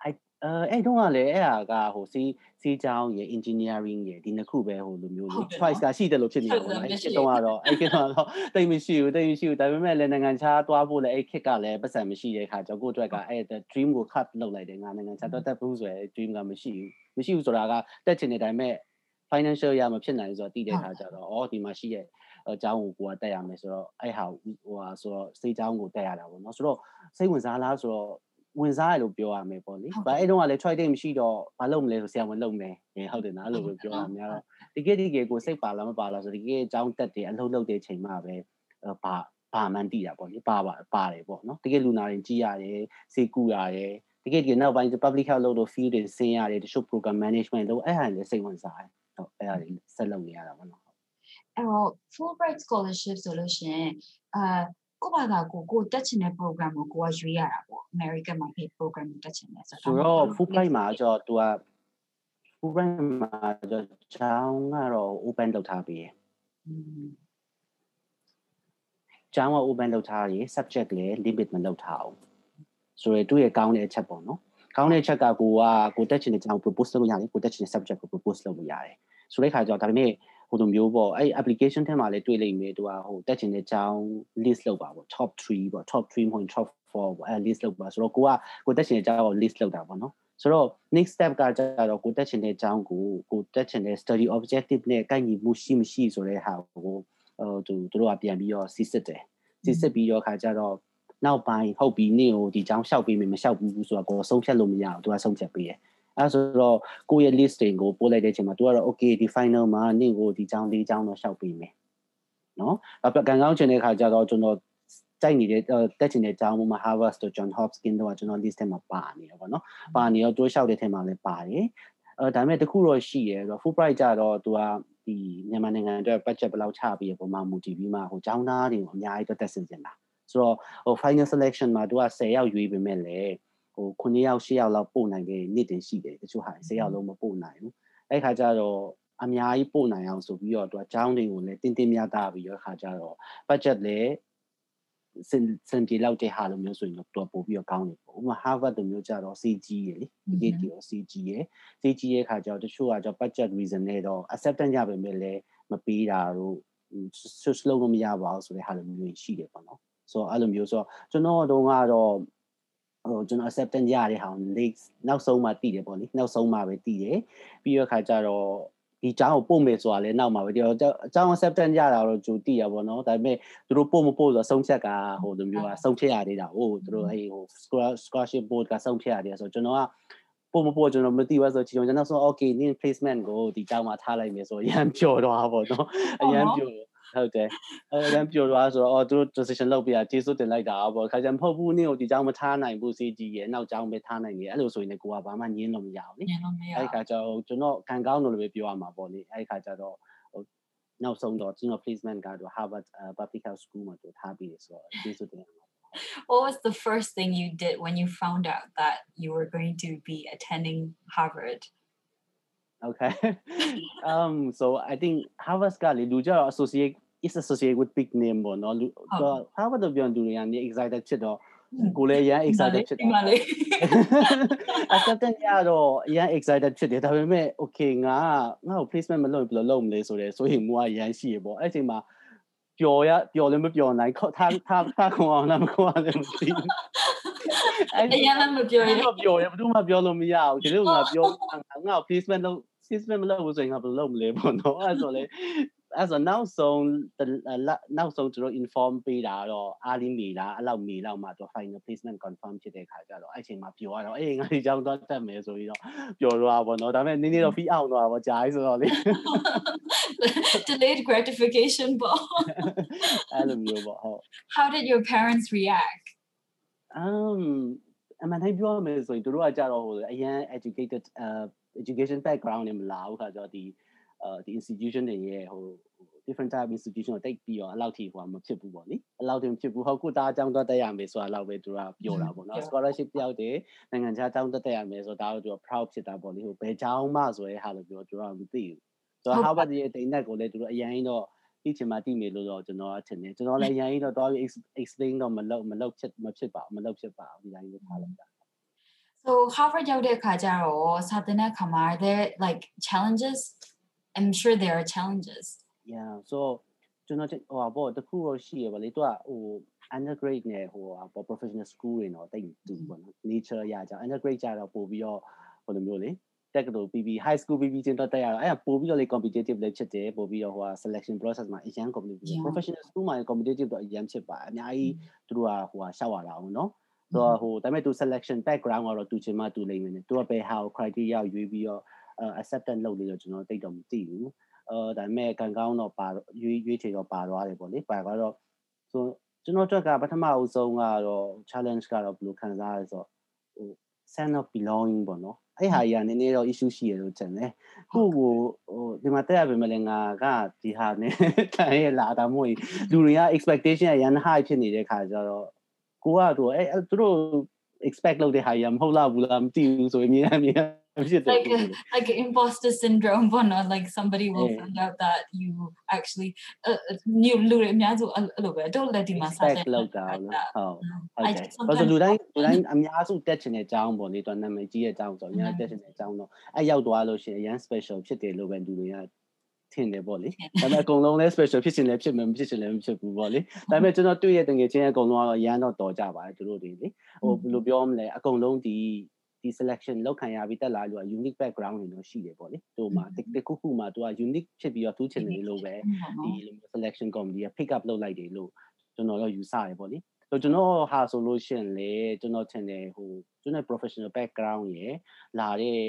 အဲ့အဲ့တော့ကလည်းအဲ့ဟာကဟိုစီစီကြောင်းရယ် engineering ရယ်ဒီနှစ်ခုပဲဟိုလိုမျိုး choice ကရှိတယ်လို့ဖြစ်နေတယ်ပေါ့နော်အဲ့ခေတ်တော့ကတော့အဲ့ခေတ်တော့တိတ်မရှိဘူးတိတ်မရှိဘူးဒါပေမဲ့လည်းနိုင်ငံခြားသွားဖို့လည်းအဲ့ခေတ်ကလည်းပတ်စံမရှိတဲ့ခါကျတော့ကိုယ့်အတွက်ကအဲ့ dream ကို cut လုပ်လိုက်တယ်ငါနိုင်ငံခြားတော့တက်ဖို့ဆိုရယ် dream ကမရှိဘူးမရှိဘူးဆိုတာကတက်ချင်တဲ့အတိုင်းမဲ့ financial ရမဖြစ်နိုင်ဆိုတော့တည်တဲ့ခါကျတော့အော်ဒီမှာရှိရဲ့ အကြောင်းကိုကိုကတက်ရမယ်ဆိုတော့အဲ့ဟာဟိုဟာဆိုတော့စိတ်ကြောင်းကိုတက်ရတာပေါ့နော်ဆိုတော့စိတ်ဝင်စားလားဆိုတော့ဝင်စားရလို့ပြောရမယ်ပေါ့လေ။ဘာအဲ့တုန်းကလည်း try တိတ်မရှိတော့ဘာလုပ်မလဲဆိုဆရာဝန်လုပ်မယ်။ဟုတ်တယ်နော်အဲ့လိုပဲပြောရများတော့တကယ်တကယ်ကိုစိတ်ပါလားမပါလားဆိုတကယ်အကြောင်းတက်တယ်အလုပ်လုပ်တဲ့အချိန်မှပဲဘာဘာမှန်းသိတာပေါ့လေပါပါပါတယ်ပေါ့နော်တကယ်လူနာတွေကြီးရတယ်စေကူရတယ်တကယ်တကယ်နောက်ပိုင်း public health လို့ field တွေဆင်းရတယ်တချို့ program management လို့အဲ့ဟာလည်းစိတ်ဝင်စားတယ်ဟုတ်အဲ့ဒါတွေဆက်လုပ်နေရတာပေါ့နော် အဲ့တော့ Fulbright scholarship ဆိုလို့ရှိရင်အာကိုဘာသာကိုကိုတက်ချင်တဲ့ program ကိုကိုကရွေးရတာပေါ့ American မှာ paid program ကိုတက်ချင်တယ်ဆိုတော့ဆိုတော့ Fulbright မှာကျတော့ तू က Fulbright မှာကျတော့ကျောင်းကတော့ open လုပ်ထားပြီးရယ်ကျောင်းက open လုပ်ထားရယ် subject လည်း limit မလုပ်ထားအောင်ဆိုရယ်သူ့ရဲ့ကောင်းတဲ့အချက်ပေါ့နော်ကောင်းတဲ့အချက်ကကိုကကိုတက်ချင်တဲ့ကျောင်း propose လုပ်ရတယ်ကိုတက်ချင်တဲ့ subject ကို propose လုပ်လို့ရတယ်ဆိုတဲ့ခါကျတော့ဒါပေမဲ့ ဟိုလိုမျိုးပေါ့အဲ့ application ထဲမှာလည်းတွေ့လိမ့်မယ်သူကဟိုတက်ချင်တဲ့အကြောင်း list လုပ်ပါပေါ့ top 3ပေါ့ top 3မဟုတ် top 4ပေါ့အဲ့ list လုပ်ပါဆိုတော့ကိုကကိုတက်ချင်တဲ့အကြောင်းကို list လုပ်တာပေါ့နော်ဆိုတော့ next step ကကြတော့ကိုတက်ချင်တဲ့အကြောင်းကိုကိုတက်ချင်တဲ့ study objective နဲ့ကိုက်ညီမှုရှိမရှိဆိုတဲ့ဟာကိုဟိုသူတို့ကပြန်ပြီးတော့စစ်စစ်တယ်စစ်စစ်ပြီးတော့ခါကြတော့နောက်ပိုင်းဟုတ်ပြီနေ့ကိုဒီအကြောင်းလျှောက်ပေးမယ်မလျှောက်ဘူးဆိုတော့ကိုဆုံးဖြတ်လို့မရဘူးသူကဆုံးဖြတ်ပေးတယ် အဲဆိုတော့ကိုယ့်ရဲ့ listing ကိုပို့လိုက်တဲ့အချိန်မှာ तू ကတော့ okay ဒီ final မှာနေ့ကိုဒီကြောင်းလေးကြောင်းတော့ရှောက်ပေးမယ်နော်အဲ့တော့ကန်ကောင်းချင်တဲ့ခါကျတော့ကျွန်တော်တိုက်နေတဲ့တက်ချင်တဲ့ကျောင်းမှာ Harvard တို့ John Hopkins တို့ကကျွန်တော် list ထဲမှာပါနေရပါတော့။ပါနေတော့တိုးလျှောက်တဲ့ထဲမှာလည်းပါတယ်။အဲဒါပေမဲ့တခုတော့ရှိရဲဆိုတော့ full price ကြတော့သူကဒီမြန်မာနိုင်ငံအတွက် budget ဘယ်လောက်ချပြီးရပုံမှန်မူတည်ပြီးမှဟိုကျောင်းသားတွေကိုအများကြီးတော့တက်ဆင်နေတာ။ဆိုတော့ဟို final selection မှာသူက10ယောက်ရွေးပေးမဲ့လေ ဟို9ယောက်10ယောက်လောက်ပို့နိုင်တဲ့နေ့တင်ရှိတယ်တချို့ဟာ10ယောက်လုံးမပို့နိုင်ဘူးအဲ့ခါကျတော့အများကြီးပို့နိုင်အောင်ဆိုပြီးတော့သူကចောင်းတွေကိုလည်းတင်းတင်းမြတ်တာပြီးတော့ခါကျတော့ budget လည်းစင်စင်ပြေလောက်တဲ့ဟာလိုမျိုးဆိုရင်တော့တော်ပို့ပြီးတော့ကောင်းတယ်ပေါ့ဥပမာ Harvard လိုမျိုးကြတော့ CG ရယ်လေ PhD ရော CG ရယ် CG ရဲ့ခါကျတော့တချို့ကကျတော့ budget reason နဲ့တော့ acceptance ရပါမယ်လေမပေးတာတို့ switch လုပ်လို့မရပါဘူးဆိုတဲ့ဟာလိုမျိုးရှိတယ်ပေါ့နော်ဆိုတော့အဲ့လိုမျိုးဆိုတော့ကျွန်တော်တို့ကတော့ ဟိုကျွန်တော် acceptance ရတဲ့ဟာ late နောက်ဆုံးမှတည်တယ်ပေါ့လေနောက်ဆုံးမှပဲတည်တယ်ပြီးတော့ခါကျတော့ဒီအကြောင်းကိုပို့မယ်ဆိုတာလည်းနောက်မှာပဲဒီတော့အကြောင်း acceptance ရတာတော့ကြိုတည်ရပါတော့ဒါပေမဲ့သူတို့ပို့မပို့ဆိုတော့ဆုံးဖြတ်ကဟိုလိုမျိုးကဆုံးဖြတ်ရသေးတာဟိုသူတို့အဲ့ဟို scholarship board ကဆုံးဖြတ်ရတယ်ဆိုတော့ကျွန်တော်ကပို့မပို့ကျွန်တော်မသိဘူးဆိုချီကျွန်တော်ဆို okay နင်း placement ကိုဒီကြောင်းမှာထားလိုက်မယ်ဆိုရမ်းပျော်သွားပါတော့အရမ်းပျော် ဟုတ်တယ်အဲရမ်းပျော်သွားဆိုတော့အော်သူတို့ decision လုပ်ပြကျေးဇူးတင်လိုက်တာပေါ့ခါကျမဟုတ်ဘူးနင်းကိုဒီကြောင်းမထားနိုင်ဘူးစီကြီးရဲ့နောက်ကြောင်းပဲထားနိုင်တယ်အဲ့လိုဆိုရင်ကိုကဘာမှညင်းလို့မရဘူးလေ ညလုံးမရ အဲ့ခါကျတော့ကျွန်တော်ခံကောင်းလို့လည်းပြောရမှာပေါ့လေအဲ့ခါကျတော့ဟိုနောက်ဆုံးတော့ကျွန်တော် placement ကတော့ Harvard Public Health School မှာတူထားပြီးဆိုတော့ကျေးဇူးတင်ပါတယ် What was the first thing you did when you found out that you were going to be attending Harvard? Okay. um so I think Harvard ကလေလူကြတော့ associate is associated with big name ပေါ့နော်လူတော့ Harvard တော့ပြောသူတွေကနေ excited ဖြစ်တော့ကိုလည်းရမ်း excited ဖြစ်ဒီမှာတာလေ acceptance ရတော့အရန် excited ဖြစ်တယ်ဒါပေမဲ့ okay ငါငါ့ကို placement မလုပ်ဘယ်လိုလုပ်မလဲဆိုတော့ဆိုရင်မူကရမ်းရှိရပေါ့အဲ့အချိန်မှာပျော်ရပျော်လည်းမပျော်နိုင်ခေါထားထားထားခွန်အောင်လားမခွန်အောင်လည်းမသိဘူးအဲ့အရင်လည်းမပြောရဘယ်တော့ပြောရဘယ်သူမှပြောလို့မရဘူးဒီလိုငါပြောငါ placement လုပ် placement မလုပ်ဘူးဆိုရင်ငါဘယ်လိုလုပ်မလဲပေါ့နော်အဲ့ဆိုလေ အဲ့ဆိုနောက်ဆုံးနောက်ဆုံးသူတို့ inform ပေးတာတော့အားလင်းမေလားအဲ့လောက်မေလောက်မှသူ final placement confirm ဖြစ်တဲ့ခါကျတော့အဲ့ချိန်မှာပြောရတော့အေးငါဒီကြောင်းတော့တက်မယ်ဆိုပြီးတော့ပြောတော့ပါတော့ဒါပေမဲ့နည်းနည်းတော့ fee out တော့ပါကြာပြီဆိုတော့လေ delayed gratification ပေါ့အဲ့လိုမျိုးပေါ့ဟုတ် How did your parents react? um အမှန်တိုင်းပြောရမယ်ဆိုရင်တို့ကကြတော့ဟိုအရန် educated uh education background နဲ့မလာဘူးခါကျတော့ဒီ uh ဒီ institution တွေရဲ့ဟို different type of institution ကိုတိတ်ပြီးတော့အဲ့လောက်ထိဟိုမဖြစ်ဘူးပေါ့လေအဲ့လောက်ထိမဖြစ်ဘူးဟုတ်ကိုသားအကြောင်းတော့တက်ရမယ်ဆိုတာလောက်ပဲသူကပြောတာပေါ့နော် scholarship ပြောက်တယ်နိုင်ငံခြားအကြောင်းတက်တက်ရမယ်ဆိုတော့ဒါတော့သူက proud ဖြစ်တာပေါ့လေဟိုဘယ်ကြောင်းမှဆိုရဲဟာလို့ပြောသူကမသိဘူးဆိုတော့ Harvard ရဲ့တိတ် net ကိုလည်းသူတို့အရင်တော့ဒီချင်မှတိနေလို့တော့ကျွန်တော်အထင်တယ်ကျွန်တော်လည်းအရင်တော့တော့ explain တော့မလုပ်မလုပ်ဖြစ်မဖြစ်ပါဘူးမလုပ်ဖြစ်ပါဘူးဒီတိုင်းလေးထားလိုက်တာ So Harvard ရောက်တဲ့အခါကျတော့စာသင်တဲ့အခါမှာ are there like challenges? I'm sure there are challenges. yeah so ကျွန်တော်ဟိုပါပေါ့တခုတော့ရှိရပါလေသူကဟို undergrad နဲ့ဟိုပါ professional school တွေတော့တိတ်တူပေါ့နော် nature ရကြ undergrad ကြတော့ပို့ပြီးတော့ဟိုလိုမျိုးလေတက်ကတူ PB high school PB ချင်းတော့တက်ရတော့အဲ့ဒါပို့ပြီးတော့လေ competitive လည်းဖြစ်တယ်ပို့ပြီးတော့ဟို selection process မှာအရန် competitive professional school မှာ competitive တော့အရန်ဖြစ်ပါအများကြီးသူတို့ကဟိုဟာရှောက်ရတာအောင်နော်ဆိုတော့ဟိုဒါပေမဲ့သူ selection background ကတော့သူချင်းမှသူလိမ့်မယ်သူကဘယ်ဟာ criteria ရွေးပြီးတော့ acceptance လုပ်လို့တော့ကျွန်တော်တိတ်တော့မသိဘူးအဲဒါပေမဲ့ကံကောင်းတော့ပါရွေးရွေးချယ်တော့ပါသွားတယ်ပေါ့လေပါတော့ဆိုကျွန်တော်တို့ကပထမအဆုံးကတော့ challenge ကတော့ဘယ်လိုခံစားရလဲဆိုတော့ဟို sense of belonging ပေါ့နော်အဲ့ဟာကြီးကနည်းနည်းတော့ issue ရှိရလို့ထင်တယ်ခုကိုဟိုဒီမှာတက်ရပေမဲ့လည်းငါကဒီဟာနဲ့တန်ရလာတာမို့လူတွေက expectation ရန် high ဖြစ်နေတဲ့ခါကျတော့ကိုကတော့အဲသူတို့ expect လုပ်တဲ့ဟာကြီးမဟုတ်လားဘူးလားမသိဘူးဆိုရင်အမြင်အမြင်ဖြစ်တယ် Like a, like an imposter syndrome ပေါ့နော် like somebody will Yeah. find out that you actually new လူတွေအများစုအဲ့လိုပဲတော့လက်ဒီမှာစာသင် expect လုပ်တာနော်ဟုတ်ဟုတ် I တယ် just ဘာလို့ sometimes လူတိုင်းလူတိုင်းအများစုတက်ချင်တဲ့အကြောင်းပေါ့လေတော့နာမည်ကြီးတဲ့အကြောင်းဆိုအများကြီးတက်ချင်တဲ့အကြောင်းတော့အဲ့ရောက်သွားလို့ရှိရင်အရန် special ဖြစ်တယ်လို့ပဲလူတွေကထင်တယ်ပေါ့လေဒါပေမဲ့အကုန်လုံးလည်း special ဖြစ်ချင်လည်းဖြစ်မယ်မဖြစ်ချင်လည်းမဖြစ်ဘူးပေါ့လေဒါပေမဲ့ကျွန်တော်တွေ့ရတဲ့ငွေချင်းအကုန်လုံးကတော့ရန်တော့တော်ကြပါတယ်သူတို့တွေလေဟိုဘယ်လိုပြောမလဲအကုန်လုံးဒီ ဒီ selection လောက်ခံရပြီးတက်လာလို့ unique background တွေတော့ရှိတယ်ပေါ့လေသူမှတခုခုမှသူက unique ဖြစ်ပြီးတော့သူချင်တယ်လို့ပဲဒီလိုမျိုး selection committee က pick up လုပ်လိုက်တယ်လို့ကျွန်တော်တော့ယူဆရပေါ့လေဆိုကျွန်တော်ဟာဆိုလို့ရှိရင်လေကျွန်တော်ထင်တယ်ဟိုကျွန်တော် professional background ရယ်လာတဲ့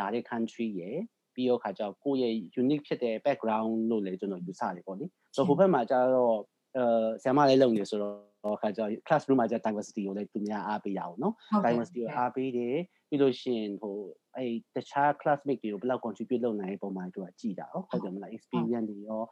လာတဲ့ country ရယ်ပြီးတော့ခါကျတော့ကိုယ့်ရဲ့ unique ဖြစ်တဲ့ background လို့လည်းကျွန်တော်ယူဆတယ်ပေါ့လေဆိုဟိုဘက်မှာကျတော့အဲဆရာမလေးလုပ်နေဆိုတော့ ခါကျတော့ classroom မှာကျ diversity ကိုလည်းသူများအားပေးရအောင်နော် diversity ကိုအားပေးတယ်ပြီးလို့ရှိရင်ဟိုအဲတခြား classmate တွေကိုဘယ်လောက် contribute လုပ်နိုင်တဲ့ပုံမှာသူကကြည်တာဟုတ်ဟုတ်တယ်မလား experience တွေရော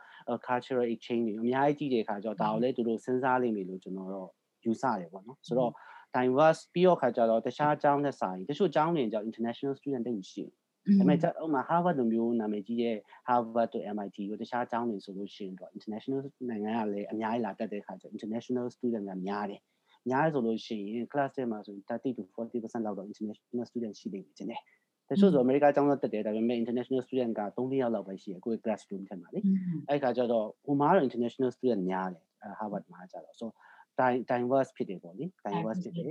cultural exchange တွေအများကြီးကြည့်တဲ့အခါကျတော့ဒါကိုလည်းသူတို့စဉ်းစားလိမ့်မယ်လို့ကျွန်တော်တော့ယူဆတယ်ပေါ့နော်ဆိုတော့ diverse ပြီးတော့ခါကျတော့တခြားအကြောင်းနဲ့စာရင်တချို့အကြောင်းတွေကြောင့် international student တိတ်မရှိဘူး ဒါပေမဲ့ဥမာ Harvard လိုမျိုးနာမည်ကြီးရဲ့ Harvard တို့ MIT တို့တခြားကျောင်းတွေဆိုလို့ရှိရင်တော့ international နိုင်ငံကလည်းအများကြီးလာတက်တဲ့အခါကျ international student ကများတယ်များဆိုလို့ရှိရင် class ထဲမှာဆိုရင်30 to 40%လောက်တော့ international student ရှိနေပြီကျင်တယ်တချို့ဆိုအမေရိကကျောင်းတော့တက်တယ်ဒါပေမဲ့ international student က3-4ယောက်လောက်ပဲရှိတယ်ကိုယ့် classroom ထဲမှာလေအဲ့ခါကျတော့ဟိုမှာတော့ international student များတယ် Harvard မှာကျတော့ so diverse ဖြစ်တယ်ပေါ့လေ diverse ဖြစ်တယ်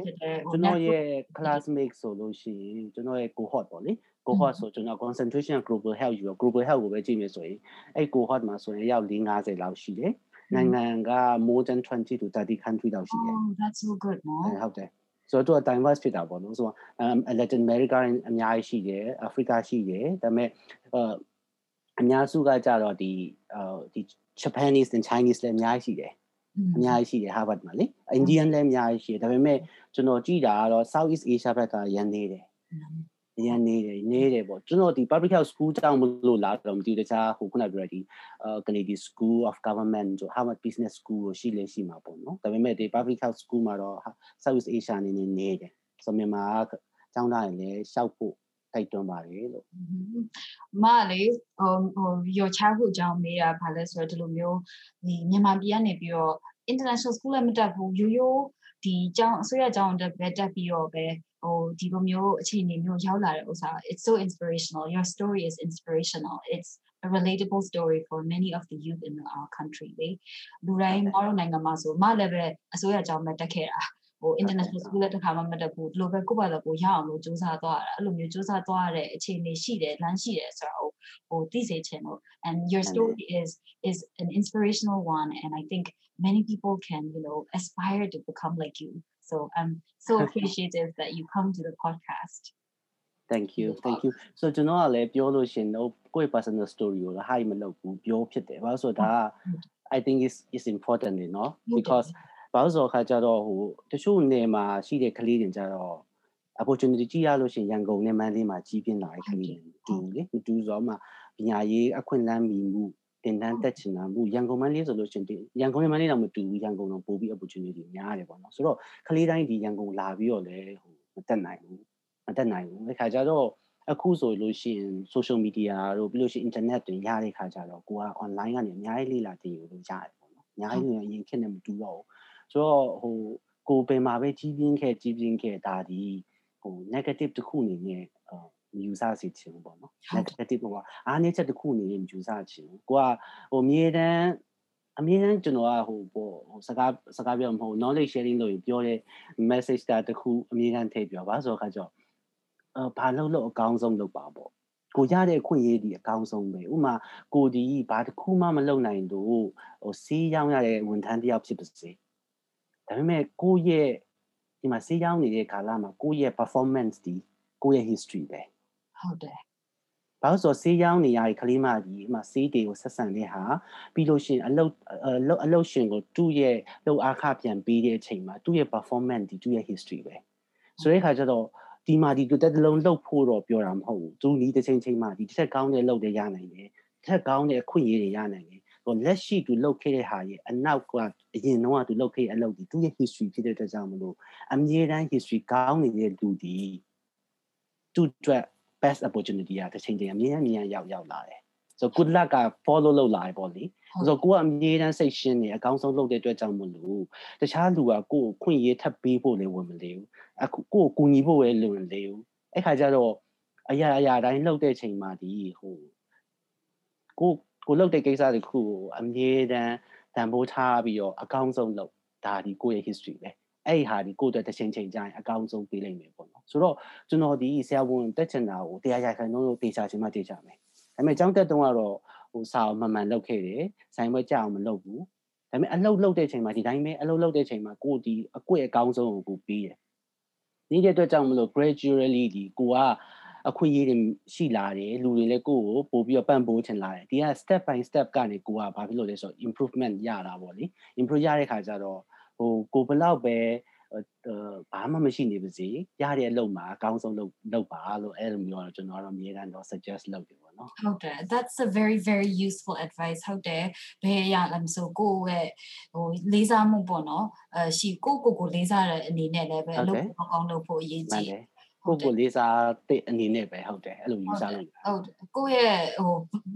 ကျွန်တော်ရဲ့ classmate ဆိုလို့ရှိရင်ကျွန်တော်ရဲ့ cohort ပေါ့လေ cohort ဆိုကျွန်တော် concentration global health ယူတော့ global health ကိုပဲကြည့်မယ်ဆိုရင်အဲ့ cohort မှာဆိုရင်ရောက်450လောက်ရှိတယ်နိုင်ငံက more than 20 to 30 country လောက်ရှိတယ် Oh that's so good နော်ဟုတ်တယ်ဆိုတော့သူက diverse ဖြစ်တာပေါ့နော်ဆိုတော့ Latin America အများကြီးရှိတယ် Africa ရှိတယ်ဒါပေမဲ့အများစုကကြတော့ဒီဒီ Japanese and Chinese လည်းအများကြီးရှိတယ်အများကြီးရှိတယ် Harvard မှာလေ Indian လည်းအများကြီးရှိတယ်ဒါပေမဲ့ကျွန်တော်ကြည့်တာကတော့ Southeast Asia ဘက်ကရန်နေတယ် ရန်နေတယ်နေတယ်ပေါ့ကျွန်တော်ဒီ public health school တောင်းမလို့လားတော့မသိဘူးတခြားဟိုခုနပြောတဲ့ဒီ Canadian School of Government တို့ Harvard Business School ကိုရှိလေရှိမှာပေါ့နော်ဒါပေမဲ့ဒီ public health school မှာတော့ Southeast Asia နေနေနေတယ်ဆိုမြန်မာကျောင်းသားတွေလည်းရှောက်ဖို့တိုက်တွန်းပါတယ်လို့မလေဟိုဟို your childhood အကြောင်းမေးတာဘာလဲဆိုတော့ဒီလိုမျိုးဒီမြန်မာပြည်ကနေပြီးတော့ international school လည်းမတက်ဘူးရိုးရိုး ဒီကျောင်းအစိုးရကျောင်းတက်ပဲတက်ပြီးတော့ပဲဟိုဒီလိုမျိုးအခြေအနေမျိုးရောက်လာတဲ့ဥစ္စာ it's so inspirational your story is inspirational it's a relatable story for many of the youth in our country လေလူတိုင်းမတော်နိုင်ငံမှာဆိုမလည်းပဲအစိုးရကျောင်းပဲတက်ခဲ့တာ ဟို international school လက်တစ်ခါမှမတက်ဘူးဒီလိုပဲကိုယ့်ဘာသာကိုရအောင်လို့စူးစမ်းသွားတာအဲ့လိုမျိုးစူးစမ်းသွားရတဲ့အခြေအနေရှိတယ်လမ်းရှိတယ်ဆိုတာဟိုဟိုသိစေချင်လို့ and your story is is an inspirational one and i think many people can you know aspire to become like you. So i'm so appreciative that you come to the podcast. Thank you thank you. So ကျွန်တော်ကလည်းပြောလို့ရှင်တော့ကိုယ့် personal story ကိုလည်း high မလုပ်ဘူးပြောဖြစ်တယ်ဘာလို့ဆိုတော့ဒါ I think is is important you know because ဘာလို့ဆိုတော့ခါကြတော့ဟိုတချို့နေမှာရှိတဲ့ကလေးတွေကြတော့ opportunity ကြည့်ရလို့ရှိရင်ရန်ကုန်နဲ့မန္တလေးမှာကြီးပြင်းလာတဲ့ကလေးတွေတူလေမတူဆိုတော့မှပညာရေးအခွင့်အလမ်းမီမှုတင်တန်းတက်ချင်တာမှုရန်ကုန်မန္တလေးဆိုလို့ရှိရင်ရန်ကုန်နဲ့မန္တလေးတော့မတူဘူးရန်ကုန်တော့ပိုပြီး opportunity များတယ်ပေါ့နော်ဆိုတော့ကလေးတိုင်းဒီရန်ကုန်လာပြီးတော့လည်းဟိုမတက်နိုင်ဘူးမတက်နိုင်ဘူးခါကြတော့အခုဆိုလို့ရှိရင် social media တို့ပြီးလို့ရှိရင် internet တွေရတဲ့ခါကြတော့ကိုက online ကနေအများကြီးလေ့လာသိယူလို့ရတယ်ပေါ့နော်အများကြီးအရင်ခေတ်နဲ့မတူတော့ဘူး ဆိုတော့ဟိုကိုပင်မှာပဲကြီးပြင်းခဲ့ကြီးပြင်းခဲ့ဒါဒီဟို negative တစ်ခုအနေနဲ့ယူဆစီချင်ပေါ့နော် negative ဟိုအားနည်းချက်တစ်ခုအနေနဲ့ယူဆချင်ကိုကဟိုမြေတန်းအမြဲတမ်းကျွန်တော်ကဟိုပေါ့ဟိုစကားစကားပြောမဟုတ် knowledge sharing လို့ပြောတဲ့ message တာတစ်ခုအမြဲတမ်းထည့်ပြောပါဆိုတော့ခါကျတော့အဘာလို့လို့အကောင်းဆုံးလုပ်ပါပေါ့ကိုရတဲ့အခွင့်အရေးဒီအကောင်းဆုံးပဲဥမာကိုဒီဘာတစ်ခုမှမလုပ်နိုင်တော့ဟိုစီးရောက်ရတဲ့ဝန်ထမ်းတယောက်ဖြစ်ပါစေ ဒါပေမဲ့ကိုယ့်ရဲ့ဒီမှာဆေးရောင်းနေတဲ့ကာလမှာကိုယ့်ရဲ့ performance ဒီကိုယ့်ရဲ့ history ပဲဟုတ်တယ်ဘာလို့ဆိုဆေးရောင်းနေရတဲ့ကလေးမကြီးအမှဆေးတွေကိုဆက်ဆံတဲ့ဟာပြီးလို့ရှိရင်အလုတ်အလုတ်အလုတ်ရှင်ကိုသူ့ရဲ့လှုပ်အားခပြန်ပေးတဲ့အချိန်မှာသူ့ရဲ့ performance ဒီသူ့ရဲ့ history ပဲဆိုတဲ့အခါကျတော့ဒီမှာဒီတက်တလုံးလှုပ်ဖို့တော့ပြောတာမဟုတ်ဘူးသူဒီတစ်ချိန်ချိန်မှာဒီတစ်ချက်ကောင်းတဲ့လှုပ်တွေရနိုင်တယ်တစ်ချက်ကောင်းတဲ့အခွင့်အရေးတွေရနိုင်တယ် ဟိုလက်ရှိသူလုပ်ခဲ့တဲ့ဟာရဲ့အနောက်ကအရင်တော့သူလုပ်ခဲ့တဲ့အလုပ်ဒီသူရဲ့ history ဖြစ်တဲ့အတွက်ကြောင့်မလို့အမြဲတမ်း history ကောင်းနေတဲ့လူဒီသူအတွက် best opportunity ကတစ်ချိန်ချိန်အမြဲအမြဲရောက်ရောက်လာတယ်ဆို good luck က follow လုပ်လာတယ်ပေါ့လေဆိုကိုကအမြဲတမ်းစိတ်ရှင်းနေအကောင်းဆုံးလုပ်တဲ့အတွက်ကြောင့်မလို့တခြားလူကကိုယ်ခွင့်ရေးထပ်ပေးဖို့လည်းဝင်မလေးဘူးအခုကိုယ်ကူညီဖို့လည်းလွန်လေဘူးအဲ့ခါကျတော့အရာအရာတိုင်းလှုပ်တဲ့ချိန်မှာဒီဟိုကို ကိုလုပ်တဲ့ကိစ္စတခုကိုအမြဲတမ်းတန်ဖိုးထားပြီးတော့အကောင်းဆုံးလုပ်ဒါဒီကိုယ့်ရဲ့ history ပဲအဲ့ဒီဟာဒီကိုယ့်အတွက်တစ်ချိန်ချိန်ကြာရင်အကောင်းဆုံးပေးလိုက်မယ်ပေါ့နော်ဆိုတော့ကျွန်တော်ဒီဆရာဝန်တက်ချင်တာကိုတရားရခိုင်နှုန်းလို့တေချာချင်မှတေချာမယ်ဒါပေမဲ့ကျောင်းတက်တုန်းကတော့ဟိုစာအောင်မှန်မှန်လုပ်ခဲ့တယ်ဆိုင်ဘွဲကြအောင်မလုပ်ဘူးဒါပေမဲ့အလုပ်လုပ်တဲ့ချိန်မှာဒီတိုင်းပဲအလုပ်လုပ်တဲ့ချိန်မှာကိုဒီအကွက်အကောင်းဆုံးကိုကိုပေးတယ်နေတဲ့အတွက်ကြောင့်မလို့ gradually ဒီကိုက အခွင့်အရေးတွေရှိလာတယ်လူတွေလည်းကိုယ့်ကိုပို့ပြီးတော့ပံ့ပိုးချင်လာတယ်ဒီက step by step ကနေကိုကဘာဖြစ်လို့လဲဆိုတော့ improvement ရတာပေါ့လေ improve ရတဲ့ခါကျတော့ဟိုကိုဘလောက်ပဲဘာမှမရှိနေပါစေရတဲ့အလုပ်မှာအကောင်းဆုံးလုပ်လုပ်ပါလို့အဲ့လိုမျိုးတော့ကျွန်တော်ကတော့အမြဲတမ်းတော့ suggest လုပ်တယ်ပေါ့နော်ဟုတ်တယ် that's a very very useful advice ဟုတ်တယ်ဘယ်ရလဲမဆိုကိုယ့်ရဲ့ဟိုလေးစားမှုပေါ့နော်အဲရှိကိုကိုကိုလေးစားတဲ့အနေနဲ့လည်းပဲအလုပ်ကောင်းကောင်းလုပ်ဖို့အရေးကြီး ကိုကိုလေးစားတဲ့အနေနဲ့ပဲဟုတ်တယ်အဲ့လိုယူဆလို့ရတယ်ဟုတ်တယ်ကိုယ့်ရဲ့ဟို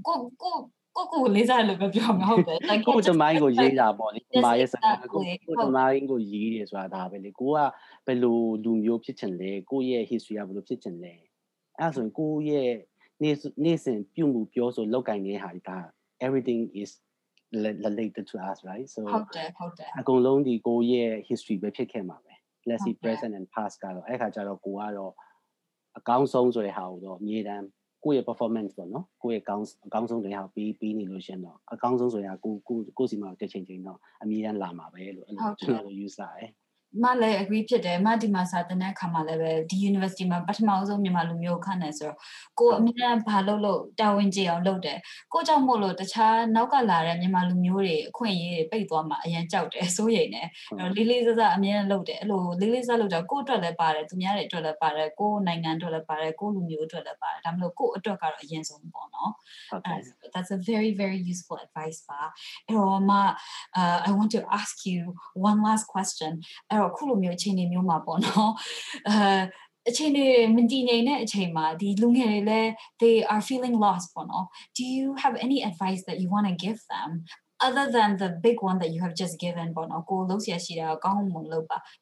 ကိုကိုကိုကိုလေးစားလို့ပဲပြောမှာဟုတ်တယ် like ကိုတမိုင်းကိုရေးတာပေါ့လေတမိုင်းရဲ့စကား Yes, ကို exactly. ကိုတမိုင်းကိုရေးတယ်ဆိုတာဒါပဲလေကိုကဘယ်လိုလူမျိုးဖြစ်ချင်လဲကိုရဲ့ history ကဘယ်လိုဖြစ်ချင်လဲအဲ့ဒါဆိုရင်ကိုရဲ့နေ့နေ့စဉ်ပြုမှုပြောဆိုလောက်ကင်နေတဲ့ဟာဒီဒါ everything is rela- related to us right so ဟုတ်တယ်ဟုတ်တယ်အကုန်လုံးဒီကိုရဲ့ history ပဲဖြစ်ခဲ့မှာ ပဲ let's see ဟုတ်ကဲ့ present and past ကတော့အဲ့ခါကျတော့ကိုကတော့အကောင်းဆုံးဆိုတဲ့ဟာကိုတော့အမြဲတမ်းကိုယ့်ရဲ့ performance ပေါ့နော်ကိုယ့်ရဲ့ကောင်းအကောင်းဆုံးတွေဟာပြီးပြီးနေလို့ရှရင်တော့အကောင်းဆုံးဆိုရင်ကိုကိုကိုစီမှာတစ်ချိန်ချိန်တော့အမြဲတမ်းလာမှာပဲလို့အဲ့လိုကျွန်တော်တို့ use လာတယ် မလည်း agree ဖြစ်တယ်မဒီမှာစာတင်တဲ့အခါမှာလည်းပဲဒီ university မှာပထမအဆုံးမြန်မာလူမျိုးခန့်နေဆိုတော့ကိုအမြဲတမ်းဘာလုပ်လို့တာဝန်ကျေအောင်လုပ်တယ်ကိုကြောင့်မို့လို့တခြားနောက်ကလာတဲ့မြန်မာလူမျိုးတွေအခွင့်အရေးတွေပိတ်သွားမှာအရင်ကြောက်တယ်စိုးရိမ်တယ်အဲ့တော့လေးလေးစားစားအမြဲတမ်းလုပ်တယ်အဲ့လိုလေးလေးစားလုပ်တာကိုအတွက်လည်းပါတယ်သူများတွေအတွက်လည်းပါတယ်ကိုနိုင်ငံအတွက်လည်းပါတယ်ကိုလူမျိုးအတွက်လည်းပါတယ်ဒါမှမဟုတ်ကိုအတွက်ကတော့အရင်ဆုံးပေါ့နော်ဟုတ်တယ် Uh, that's a very very useful advice ပါအဲ့တော့မ uh, I want to ask you one last question အဲ့တော့ခုလိုမျိုးအခြေအနေမျိုးမှာပေါ့နော်အဲအချိန်တွေမတည်ငြိမ်တဲ့အချိန်မှာဒီလူငယ်တွေလည်း they are feeling lost ပေါ့နော် do you have any advice that you want to give them other than the big one that you have just given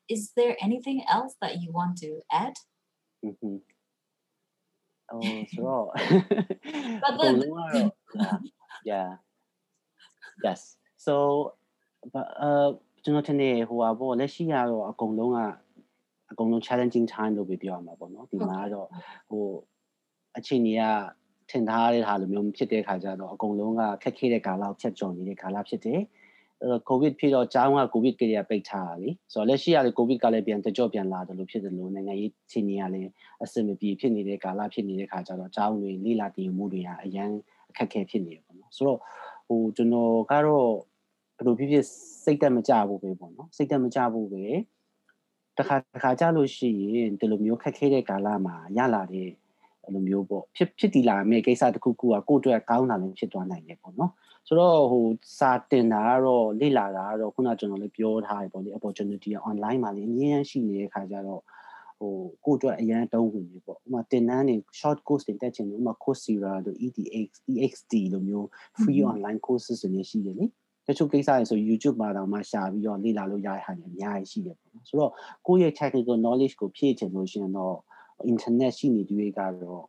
is there anything else that you want to add? but uh, the yeah. Yes. So but uh ကျွန်တော်ထင်တယ်ဟိုပါပေါ့လက်ရှိကတော့အကုန်လုံးကအကုန်လုံး challenging time လို့ပဲပြောရမှာပေါ့နော်ဒီမှာကတော့ဟိုအချိန်ကြီးကထင်ထားတဲ့ဟာလိုမျိုးမဖြစ်တဲ့ခါကျတော့အကုန်လုံးကခက်ခဲတဲ့ကာလကိုဖြတ်ကျော်နေတဲ့ကာလဖြစ်တယ်အဲကိုဗစ်ဖြစ်တော့ကျောင်းကကိုဗစ်ကလေးကပိတ်ထားတာလေဆိုတော့လက်ရှိကလေကိုဗစ်ကလည်းပြန်တကြော့ပြန်လာတယ်လို့ဖြစ်တယ်လို့နိုင်ငံရေးချိန်ကြီးကလည်းအဆင်မပြေဖြစ်နေတဲ့ကာလဖြစ်နေတဲ့ခါကျတော့ကျောင်းတွေလိလာတည်မှုတွေကအရန်အခက်ခဲဖြစ်နေတယ်ပေါ့နော်ဆိုတော့ဟိုကျွန်တော်ကတော့ ဘယ်လိုဖြစ်ဖြစ်စိတ်တက်မကြဘူးပဲပေါ့နော်စိတ်တက်မကြဘူးပဲတခါတခါကြလို့ရှိရင်ဒီလိုမျိုးခက်ခဲတဲ့ကာလမှာရလာတဲ့အဲ့လိုမျိုးပေါ့ဖြစ်ဖြစ်တည်လာမယ့်ကိစ္စတစ်ခုခုကကိုယ့်အတွက်ကောင်းတာလည်းဖြစ်သွားနိုင်တယ်ပေါ့နော်ဆိုတော့ဟိုစာတင်တာကတော့လေ့လာတာကတော့ခုနကျွန်တော်လည်းပြောထားတယ်ပေါ့လေ opportunity က online မှာလည်းအများကြီးရှိနေတဲ့ခါကျတော့ဟိုကိုယ့်အတွက်အရန်တုံးဝင်နေပေါ့ဥပမာတင်တန်းနေ short course တင်တက်ချင်တယ်ဥပမာ Coursera တို့ EDX EXT လိုမျိုး free online courses တွေလည်းရှိတယ်လေ တချို့ကိစ္စတွေဆို YouTube မှာတော့မှရှာပြီးတော့လေ့လာလို့ရတဲ့ဟာတွေအများကြီးရှိတယ်ပေါ့နော်ဆိုတော့ကိုယ့်ရဲ့ technical knowledge ကိုဖြည့်ချင်လို့ရှိရင်တော့ internet ရှိနေတွေကတော့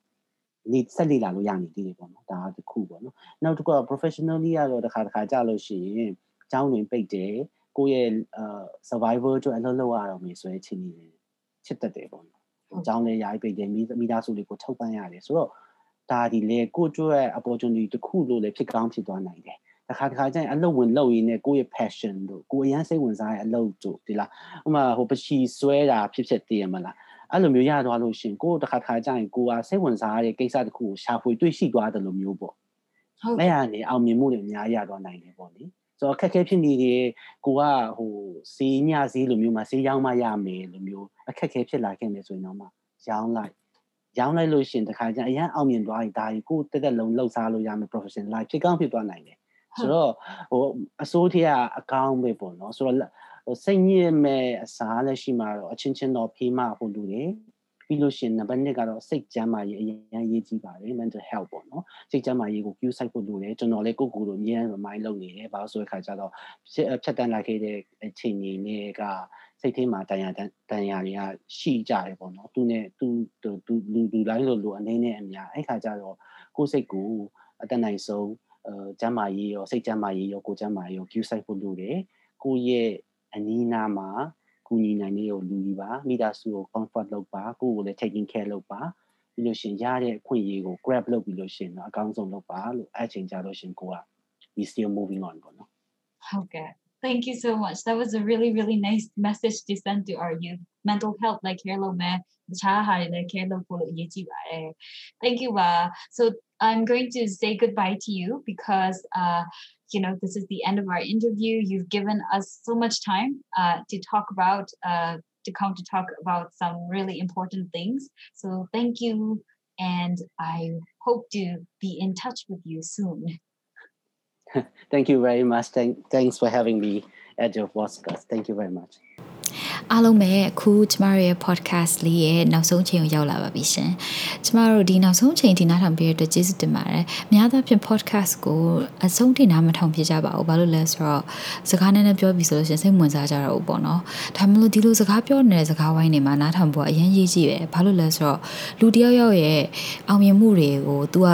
နေဆက်လေ့လာလို့ရနေသေးတယ်ပေါ့နော်ဒါကတစ်ခုပေါ့နော်နောက်တစ်ခုက professionally ကတော့တစ်ခါတစ်ခါကြာလို့ရှိရင်အကြောင်းတွင်ပိတ်တယ်ကိုယ့်ရဲ့အာ survival အတွက်အလုပ်လုပ်ရတော့မယ်ဆိုတဲ့အခြေအနေတွေဖြစ်တတ်တယ်ပေါ့နော်အကြောင်းလည်းရိုက်ပိတ်တယ်မိမိသားစုတွေကိုထုတ်ပန်းရတယ်ဆိုတော့ဒါဒီလေကိုယ့်အတွက် opportunity တစ်ခုလို့လည်းဖြစ်ကောင်းဖြစ်သွားနိုင်တယ် တခါတခါကျရင်အလုပ်ဝင်လုပ်ရင်းနဲ့ကိုယ့်ရဲ့ passion တို့ကိုယ်အရန်စိတ်ဝင်စားတဲ့အလုပ်တို့ဒီလားဥပမာဟိုပချီဆွဲတာဖြစ်ဖြစ်တည်ရမလားအဲ့လိုမျိုးရသွားလို့ရှင်ကိုယ်တခါတခါကျရင်ကိုယ်ကစိတ်ဝင်စားရတဲ့ကိစ္စတစ်ခုကိုရှာဖွေတွေ့ရှိသွားတယ်လို့မျိုးပေါ့ဟုတ်အဲ့ရနေအောင်မြင်မှုတွေအများကြီးရသွားနိုင်တယ်ပေါ့လေဆိုတော့အခက်အခဲဖြစ်နေတယ်ကိုကဟိုစီးညစီးလိုမျိုးမှာစီးရောင်းမရမယ်လိုမျိုးအခက်အခဲဖြစ်လာခဲ့မယ်ဆိုရင်တော့မှရောင်းလိုက်ရောင်းလိုက်လို့ရှင်တခါကျရင်အရင်အောင်မြင်သွားပြီဒါကြီးကိုတက်တက်လုံးလှုပ်ရှားလို့ရမယ် professional life ဖြစ်ကောင်းဖြစ်သွားနိုင်တယ် ဆိုတော့ဟိုအစိုးထက်ကအကောင်းပဲပေါ့နော်ဆိုတော့ဟိုစိတ်ညစ်မဲ့အစားလည်းရှိမှာတော့အချင်းချင်းတော့ဖေးမဟိုလူတွေပြီးလို့ရှင်နံပါတ်1ကတော့စိတ်ကျန်းမာရေးအရင်ရေးကြည့်ပါတယ် mental health ပေါ့နော်စိတ်ကျန်းမာရေးကို queue site ဖို့လိုတယ်ကျွန်တော်လည်းကိုယ့်ကိုယ်လိုအမြဲ remind လုပ်နေတယ်ဘာလို့ဆိုတဲ့ခါကျတော့ဖြတ်တန်းလာခဲ့တဲ့အချိန်ကြီးတွေကစိတ်ထဲမှာတန်ရာတန်ရာတွေကရှိကြတယ်ပေါ့နော်သူနဲ့သူသူလူလူတိုင်းလိုလိုအနေနဲ့အများအဲ့ခါကျတော့ကိုယ်စိတ်ကိုအတန်နိုင်ဆုံးအဲ ကျမ်းမာရေးရောစိတ်ကျမ်းမာရေးရောကိုယ်ကျမ်းမာရေးရော queue site ဖို့လိုတယ်ကိုယ့်ရဲ့အနီးနားမှာကူညီနိုင်တဲ့လူကြီးပါမိသားစုကို comfort လုပ်ပါကိုယ့်ကိုလည်း taking care လုပ်ပါပြီးလို့ရှင်ရတဲ့အခွင့်အရေးကို grab လုပ်ပြီးလို့ရှင်တော့အကောင်းဆုံးလုပ်ပါလို့အဲ့ချိန်ကြလို့ရှင်ကိုက we still moving on ပေါ့နော် Okay. Thank you so much. That was a really, really nice message to send to our youth. Mental health, like Thank you. So I'm going to say goodbye to you because uh, you know this is the end of our interview. You've given us so much time uh, to talk about uh, to come to talk about some really important things. So thank you, and I hope to be in touch with you soon. Thank you very much. Thank, thanks for having me at your podcast. Thank you very much. အားလုံးပဲအခုကျမတို့ရဲ့ podcast လေးရဲ့နောက်ဆုံးချိန်ကိုရောက်လာပါပြီရှင်ကျမတို့ဒီနောက်ဆုံးချိန်ဒီနားထောင်ပြတဲ့အတွက်ကျေးဇူးတင်ပါတယ်များသောအားဖြင့် podcast ကိုအဆုံးထိနားမထောင်ဖြစ်ကြပါဘူးဘာလို့လဲဆိုတော့စကားနဲ့နဲ့ပြောပြီးဆိုလို့ရှင်စိတ်ဝင်စားကြတော့ပေါ့နော်ဒါမှမဟုတ်ဒီလိုစကားပြောနေတဲ့စကားဝိုင်းတွေမှာနားထောင်ဖို့အရင်ရေးကြည့်ပဲဘာလို့လဲဆိုတော့လူတယောက်ယောက်ရဲ့အောင်မြင်မှုတွေကို तू က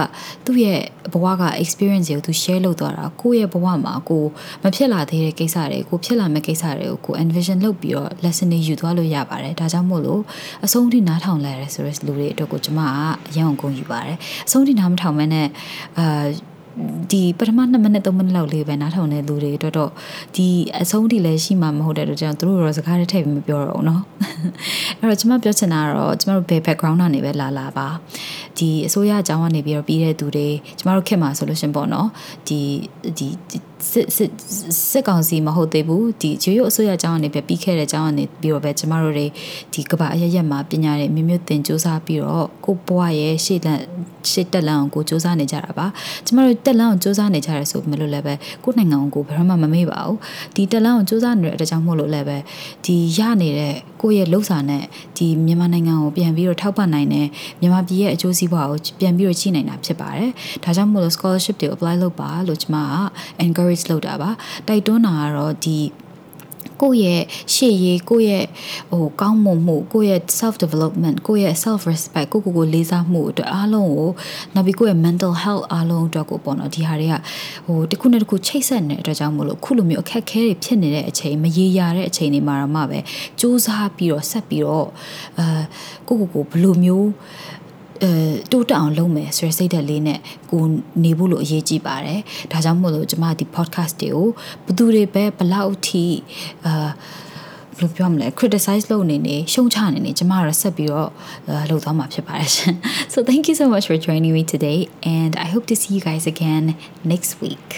သူ့ရဲ့ဘဝက experience တွေကို तू share လုပ်သွားတာကိုယ့်ရဲ့ဘဝမှာကိုမဖြစ်လာသေးတဲ့ကိစ္စတွေကိုဖြစ်လာမယ့်ကိစ္စတွေကိုကို envision လုပ်ပြီးတော့ lesson တွေယူသွားလို့ရပါတယ်ဒါကြောင့်မို့လို့အဆုံးထိနားထောင်လာရဲဆိုတဲ့လူတွေအတွက်ကိုကျမကအရန်အောင်ဂုဏ်ယူပါတယ်အဆုံးထိနားမထောင်မဲနဲ့အာဒီပထမ2မိနစ်3မိနစ်လောက်လေးပဲနားထောင်တဲ့လူတွေအတွက်တော့ဒီအဆုံးထိလည်းရှိမှာမဟုတ်တဲ့အတွက်ကြောင့်သူတို့ရောစကားတွေထည့်ပြီးမပြောတော့ဘူးเนาะအဲ့တော့ကျွန်မပြောချင်တာကတော့ကျွန်တော်တို့ဘယ် background ကနေပဲလာလာပါဒီအစိုးရအကြောင်းကနေပြီးတော့ပြီးတဲ့သူတွေကျွန်တော်တို့ခင်မှာဆိုလို့ရှင်ပေါ့เนาะဒီဒီ စစ်စစ်စစ်ကောင်စီမဟုတ်သေးဘူးဒီရွရွအစိုးရအကြောင်းကနေပဲပြီးခဲ့တဲ့အကြောင်းကနေပြီးတော့ပဲကျမတို့တွေဒီကဘာအရရက်မှာပညာတွေမျိုးမျိုးသင်စူးစမ်းပြီးတော့ကိုဘွားရဲ့ရှေ့လက်ရှေ့တက်လန်းကိုစူးစမ်းနေကြတာပါကျမတို့တက်လန်းကိုစူးစမ်းနေကြရဲဆိုမလို့လည်းပဲကိုနိုင်ငံကိုဘယ်မှမမေ့ပါဘူးဒီတက်လန်းကိုစူးစမ်းနေတဲ့အတွက်ကြောင့်မို့လို့လည်းပဲဒီရနေတဲ့ကိုယ့်ရဲ့လှုပ်ဆောင်တဲ့ဒီမြန်မာနိုင်ငံကိုပြန်ပြီးတော့ထောက်ပံ့နိုင်တဲ့မြန်မာပြည်ရဲ့အကျိုးစီးပွားကိုပြန်ပြီးတော့ချိနိုင်တာဖြစ်ပါတယ်ဒါကြောင့်မို့လို့ scholarship တွေ apply လုပ်ပါလို့ကျွန်မက encourage လုပ်တာပါတိုက်တွန်းတာကတော့ဒီကိုယ့်ရဲ့ရှေ့ရေးကိုယ့်ရဲ့ဟိုကောင်းမွန်မှုကိုယ့်ရဲ့ self development ကိုယ့်ရဲ့ self respect ကိုကိုကိုလေးစားမှုအတွက်အားလုံးကိုနောက်ပြီးကိုယ့်ရဲ့ mental health အားလုံးအတွက်ကိုပေါ့နော်ဒီဟာတွေကဟိုတစ်ခုနဲ့တစ်ခုချိတ်ဆက်နေတဲ့အတွက်ကြောင့်မို့လို့ခုလိုမျိုးအခက်အခဲတွေဖြစ်နေတဲ့အချိန်မရေရာတဲ့အချိန်တွေမှာတော့မှပဲစူးစမ်းပြီးတော့ဆက်ပြီးတော့အဲကိုကိုကိုဘယ်လိုမျိုး အဲတိုးတက်အောင်လုပ်မယ်ဆိုရယ်စိတ်ဓာတ်လေးနဲ့ကိုနေဖို့လို့အရေးကြီးပါတယ်။ဒါကြောင့်မို့လို့ကျွန်မဒီ podcast တွေကိုဘသူတွေပဲဘလောက်ထိအာဘယ်လိုပြောမလဲ criticize လုပ်နေနေရှုံချနေနေကျမကတော့ဆက်ပြီးတော့လုပ်သွားမှာဖြစ်ပါတယ်ရှင် So thank you so much for joining me today and I hope to see you guys again next week